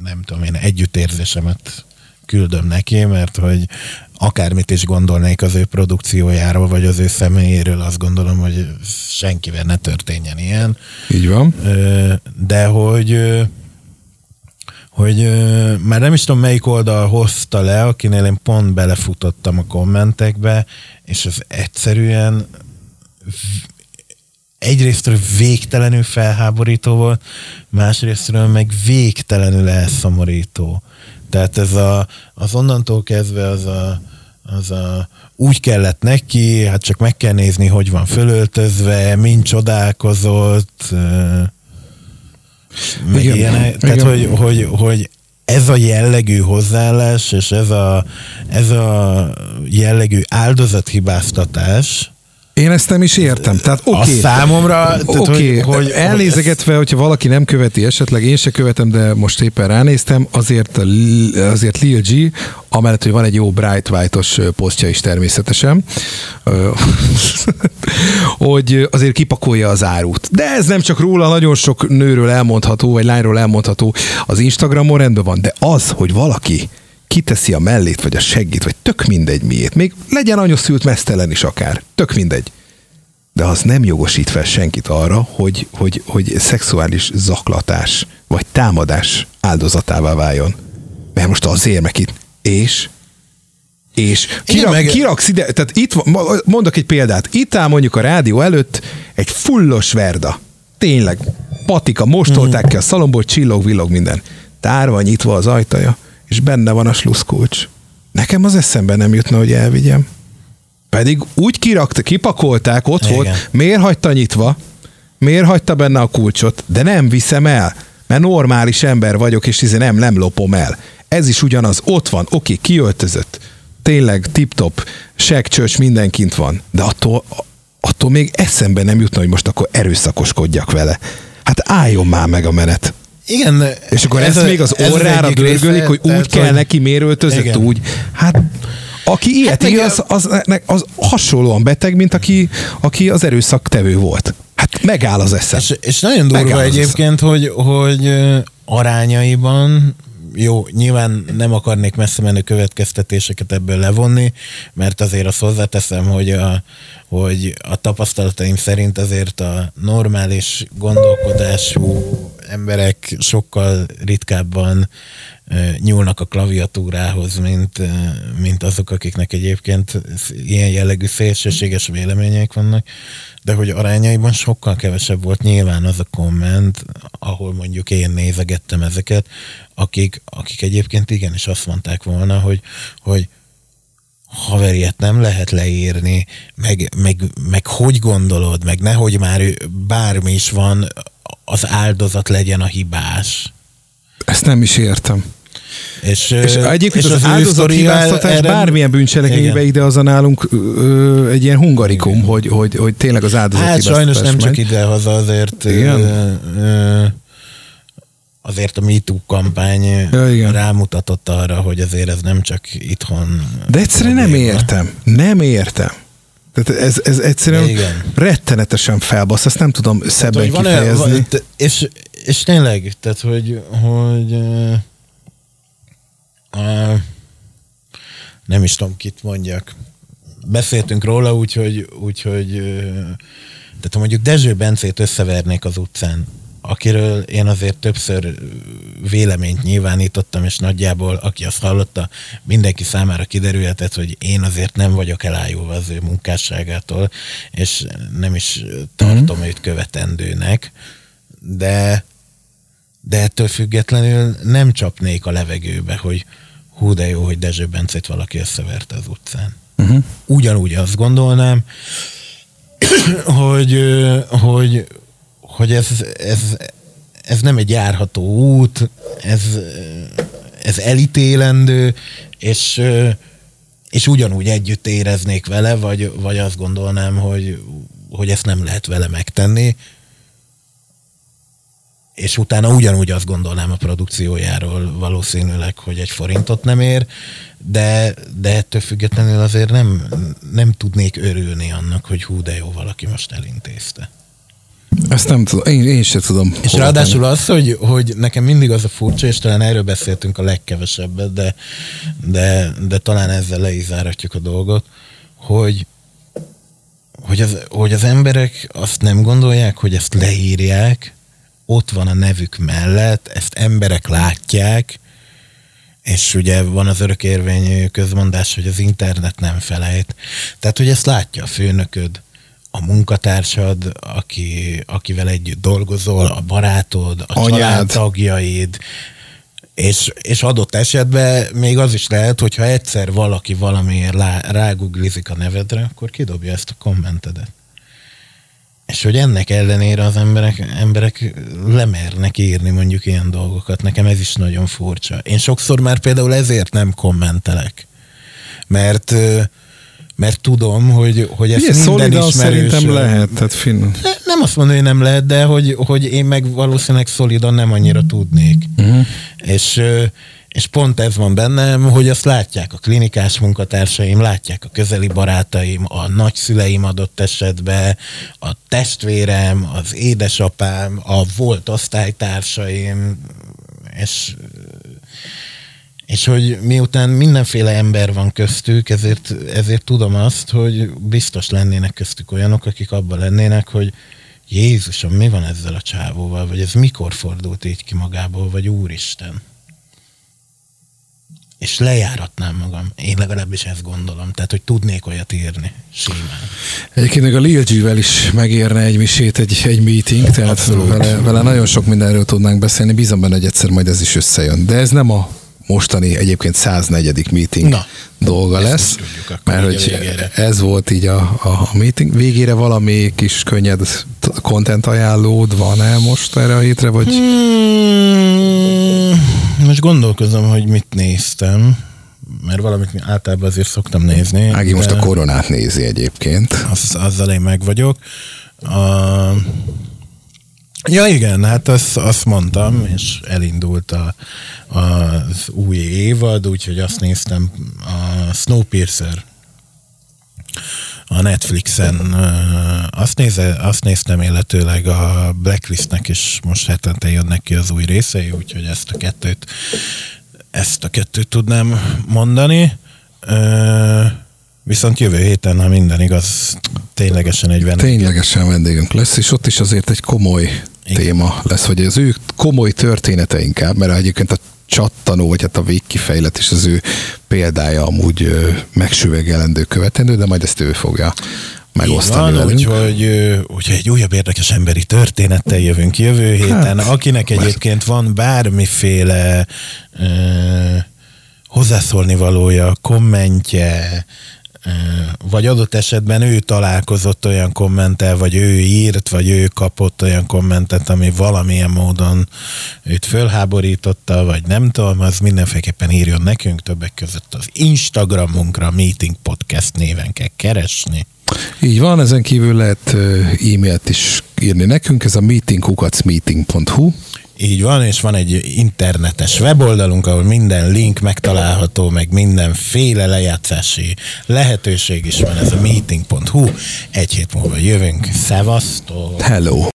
Speaker 2: nem tudom én, együttérzésemet küldöm neki, mert hogy akármit is gondolnék az ő produkciójáról, vagy az ő személyéről, azt gondolom, hogy senkivel ne történjen ilyen.
Speaker 1: Így van.
Speaker 2: De hogy hogy ö, már nem is tudom melyik oldal hozta le, akinél én pont belefutottam a kommentekbe, és az egyszerűen egyrésztről végtelenül felháborító volt, másrésztről meg végtelenül elszomorító. Tehát ez a, az onnantól kezdve az a, az a úgy kellett neki, hát csak meg kell nézni, hogy van fölöltözve, mind csodálkozott, meg
Speaker 1: Igen,
Speaker 2: ilyenek. Tehát,
Speaker 1: igen.
Speaker 2: hogy, hogy, hogy ez a jellegű hozzáállás, és ez a, ez a jellegű áldozathibáztatás,
Speaker 1: Én ezt nem is értem. Tehát
Speaker 2: okay.
Speaker 1: oké.
Speaker 2: a számomra,
Speaker 1: Oké,
Speaker 2: hogy, hogy,
Speaker 1: elnézegetve, hogyha valaki nem követi esetleg, én se követem, de most éppen ránéztem, azért, azért Lil G, amellett, hogy van egy jó Bright White-os posztja is természetesen, hogy azért kipakolja az árut. De ez nem csak róla, nagyon sok nőről elmondható, vagy lányról elmondható az Instagramon rendben van, de az, hogy valaki kiteszi a mellét, vagy a seggit, vagy tök mindegy miért. Még legyen anyaszült mesztelen is akár. Tök mindegy. De az nem jogosít fel senkit arra, hogy, hogy, hogy szexuális zaklatás, vagy támadás áldozatává váljon. Mert most azért, meg itt. És és kirak, meg... kiraksz ide, tehát itt van, mondok egy példát, itt áll mondjuk a rádió előtt egy fullos verda. Tényleg, patika, mostolták mm. ki a szalomból, csillog, villog minden. Tár van nyitva az ajtaja, és benne van a sluszkulcs. Nekem az eszembe nem jutna, hogy elvigyem. Pedig úgy kirakta, kipakolták, ott Igen. volt, miért hagyta nyitva, miért hagyta benne a kulcsot, de nem viszem el, mert normális ember vagyok, és izé nem, nem lopom el. Ez is ugyanaz, ott van, oké, kiöltözött, tényleg tip-top, segcsöcs, mindenkint van, de attól, attól még eszembe nem jutna, hogy most akkor erőszakoskodjak vele. Hát álljon már meg a menet.
Speaker 2: Igen.
Speaker 1: És akkor ez ezt a, még az orrára dörgölik, hogy úgy kell neki mérőltözött, úgy. Hát aki ilyet hát igaz, az, az, az hasonlóan beteg, mint aki, aki az erőszak tevő volt. Hát megáll az eszem.
Speaker 2: És, és nagyon durva megáll egyébként, hogy, hogy arányaiban jó, nyilván nem akarnék messze menő következtetéseket ebből levonni, mert azért azt hozzáteszem, hogy a, hogy a tapasztalataim szerint azért a normális gondolkodású emberek sokkal ritkábban nyúlnak a klaviatúrához, mint, mint azok, akiknek egyébként ilyen jellegű szélsőséges vélemények vannak, de hogy arányaiban sokkal kevesebb volt nyilván az a komment, ahol mondjuk én nézegettem ezeket, akik, akik egyébként igenis azt mondták volna, hogy, hogy haveriet nem lehet leírni, meg, meg, meg hogy gondolod, meg nehogy már bármi is van, az áldozat legyen a hibás.
Speaker 1: Ezt nem is értem.
Speaker 2: És,
Speaker 1: és egyébként és az, az áldozathibáztatás erre... bármilyen bűncselekménybe ide az a nálunk ö, egy ilyen hungarikum, hogy, hogy, hogy tényleg az áldozathibáztatás
Speaker 2: Hát sajnos nem megy. csak ide-haza azért Igen? Ö, ö, azért a MeToo kampány ja, igen. rámutatott arra, hogy azért ez nem csak itthon.
Speaker 1: De egyszerűen nem értem. Nem értem. Tehát ez, ez egyszerűen igen. rettenetesen felbasz, ezt nem tudom szebben tehát, kifejezni. Van,
Speaker 2: és, és tényleg, tehát hogy, hogy uh, uh, nem is tudom, kit mondjak. Beszéltünk róla, úgyhogy, úgyhogy uh, tehát ha mondjuk Dezső Bencét összevernék az utcán, akiről én azért többször véleményt nyilvánítottam, és nagyjából, aki azt hallotta, mindenki számára kiderülhetett, hogy én azért nem vagyok elájulva az ő munkásságától, és nem is tartom mm-hmm. őt követendőnek, de, de ettől függetlenül nem csapnék a levegőbe, hogy hú de jó, hogy Dezső Bencét valaki összeverte az utcán. Uh-huh. Ugyanúgy azt gondolnám, hogy, hogy hogy ez, ez, ez nem egy járható út, ez, ez elítélendő, és, és ugyanúgy együtt éreznék vele, vagy, vagy azt gondolnám, hogy, hogy ezt nem lehet vele megtenni, és utána ugyanúgy azt gondolnám a produkciójáról valószínűleg, hogy egy forintot nem ér, de, de ettől függetlenül azért nem, nem tudnék örülni annak, hogy hú, de jó, valaki most elintézte.
Speaker 1: Ezt nem tudom, én, én sem tudom.
Speaker 2: És ráadásul tenni. az, hogy, hogy nekem mindig az a furcsa, és talán erről beszéltünk a legkevesebbet, de, de, de talán ezzel le is záratjuk a dolgot, hogy, hogy, az, hogy az emberek azt nem gondolják, hogy ezt leírják, ott van a nevük mellett, ezt emberek látják, és ugye van az örökérvényű közmondás, hogy az internet nem felejt. Tehát, hogy ezt látja a főnököd, a munkatársad, aki, akivel együtt dolgozol, a barátod, a Anyád. családtagjaid, és, és adott esetben még az is lehet, hogyha egyszer valaki valamiért lá, ráguglizik a nevedre, akkor kidobja ezt a kommentedet. És hogy ennek ellenére az emberek, emberek lemernek írni mondjuk ilyen dolgokat. Nekem ez is nagyon furcsa. Én sokszor már például ezért nem kommentelek. Mert mert tudom, hogy, hogy ezt Ugye, minden ismerős...
Speaker 1: szerintem lehet, tehát finn. Ne,
Speaker 2: nem azt mondom, hogy nem lehet, de hogy, hogy én meg valószínűleg szolidan nem annyira tudnék. Uh-huh. És, És pont ez van bennem, hogy azt látják a klinikás munkatársaim, látják a közeli barátaim, a nagyszüleim adott esetben, a testvérem, az édesapám, a volt osztálytársaim, és és hogy miután mindenféle ember van köztük, ezért, ezért tudom azt, hogy biztos lennének köztük olyanok, akik abban lennének, hogy Jézusom, mi van ezzel a csávóval, vagy ez mikor fordult így ki magából, vagy Úristen. És lejáratnám magam. Én legalábbis ezt gondolom. Tehát, hogy tudnék olyat írni simán.
Speaker 1: Egyébként meg a Lil G-vel is megérne egy misét, egy, egy meeting, tehát vele, vele, nagyon sok mindenről tudnánk beszélni. Bízom benne, hogy egyszer majd ez is összejön. De ez nem a mostani egyébként 104. meeting Na, dolga lesz, tudjuk, mert hogy ez volt így a, a, a meeting. Végére valami kis könnyed content ajánlód van-e most erre a hétre, vagy? Hmm,
Speaker 2: most gondolkozom, hogy mit néztem mert valamit általában azért szoktam nézni.
Speaker 1: Ági most a koronát nézi egyébként.
Speaker 2: Az, azzal én meg vagyok. A, Ja igen, hát azt, azt mondtam, és elindult a, az új évad, úgyhogy azt néztem a Snowpiercer a Netflixen. Azt, néze, azt néztem illetőleg a Blacklistnek is most hetente jönnek ki az új részei, úgyhogy ezt a kettőt ezt a kettőt tudnám mondani. Viszont jövő héten, ha minden igaz, ténylegesen egy vendég.
Speaker 1: Ténylegesen vendégünk lesz, és ott is azért egy komoly igen. téma lesz, hogy az ő komoly története inkább, mert egyébként a csattanó, vagy hát a végkifejlet is az ő példája amúgy megsüvegelendő követendő, de majd ezt ő fogja megosztani van, velünk.
Speaker 2: Úgyhogy, úgyhogy egy újabb érdekes emberi történettel jövünk jövő héten, hát, akinek egyébként van bármiféle ö, hozzászólni valója, kommentje, vagy adott esetben ő találkozott olyan kommentel, vagy ő írt, vagy ő kapott olyan kommentet, ami valamilyen módon őt fölháborította, vagy nem tudom, az mindenféleképpen írjon nekünk, többek között az Instagramunkra Meeting Podcast néven kell keresni.
Speaker 1: Így van, ezen kívül lehet e-mailt is írni nekünk, ez a meetingkukacmeeting.hu
Speaker 2: így van, és van egy internetes weboldalunk, ahol minden link megtalálható, meg mindenféle lejátszási lehetőség is van, ez a meeting.hu. Egy hét múlva jövünk. Szevasztok!
Speaker 1: Hello!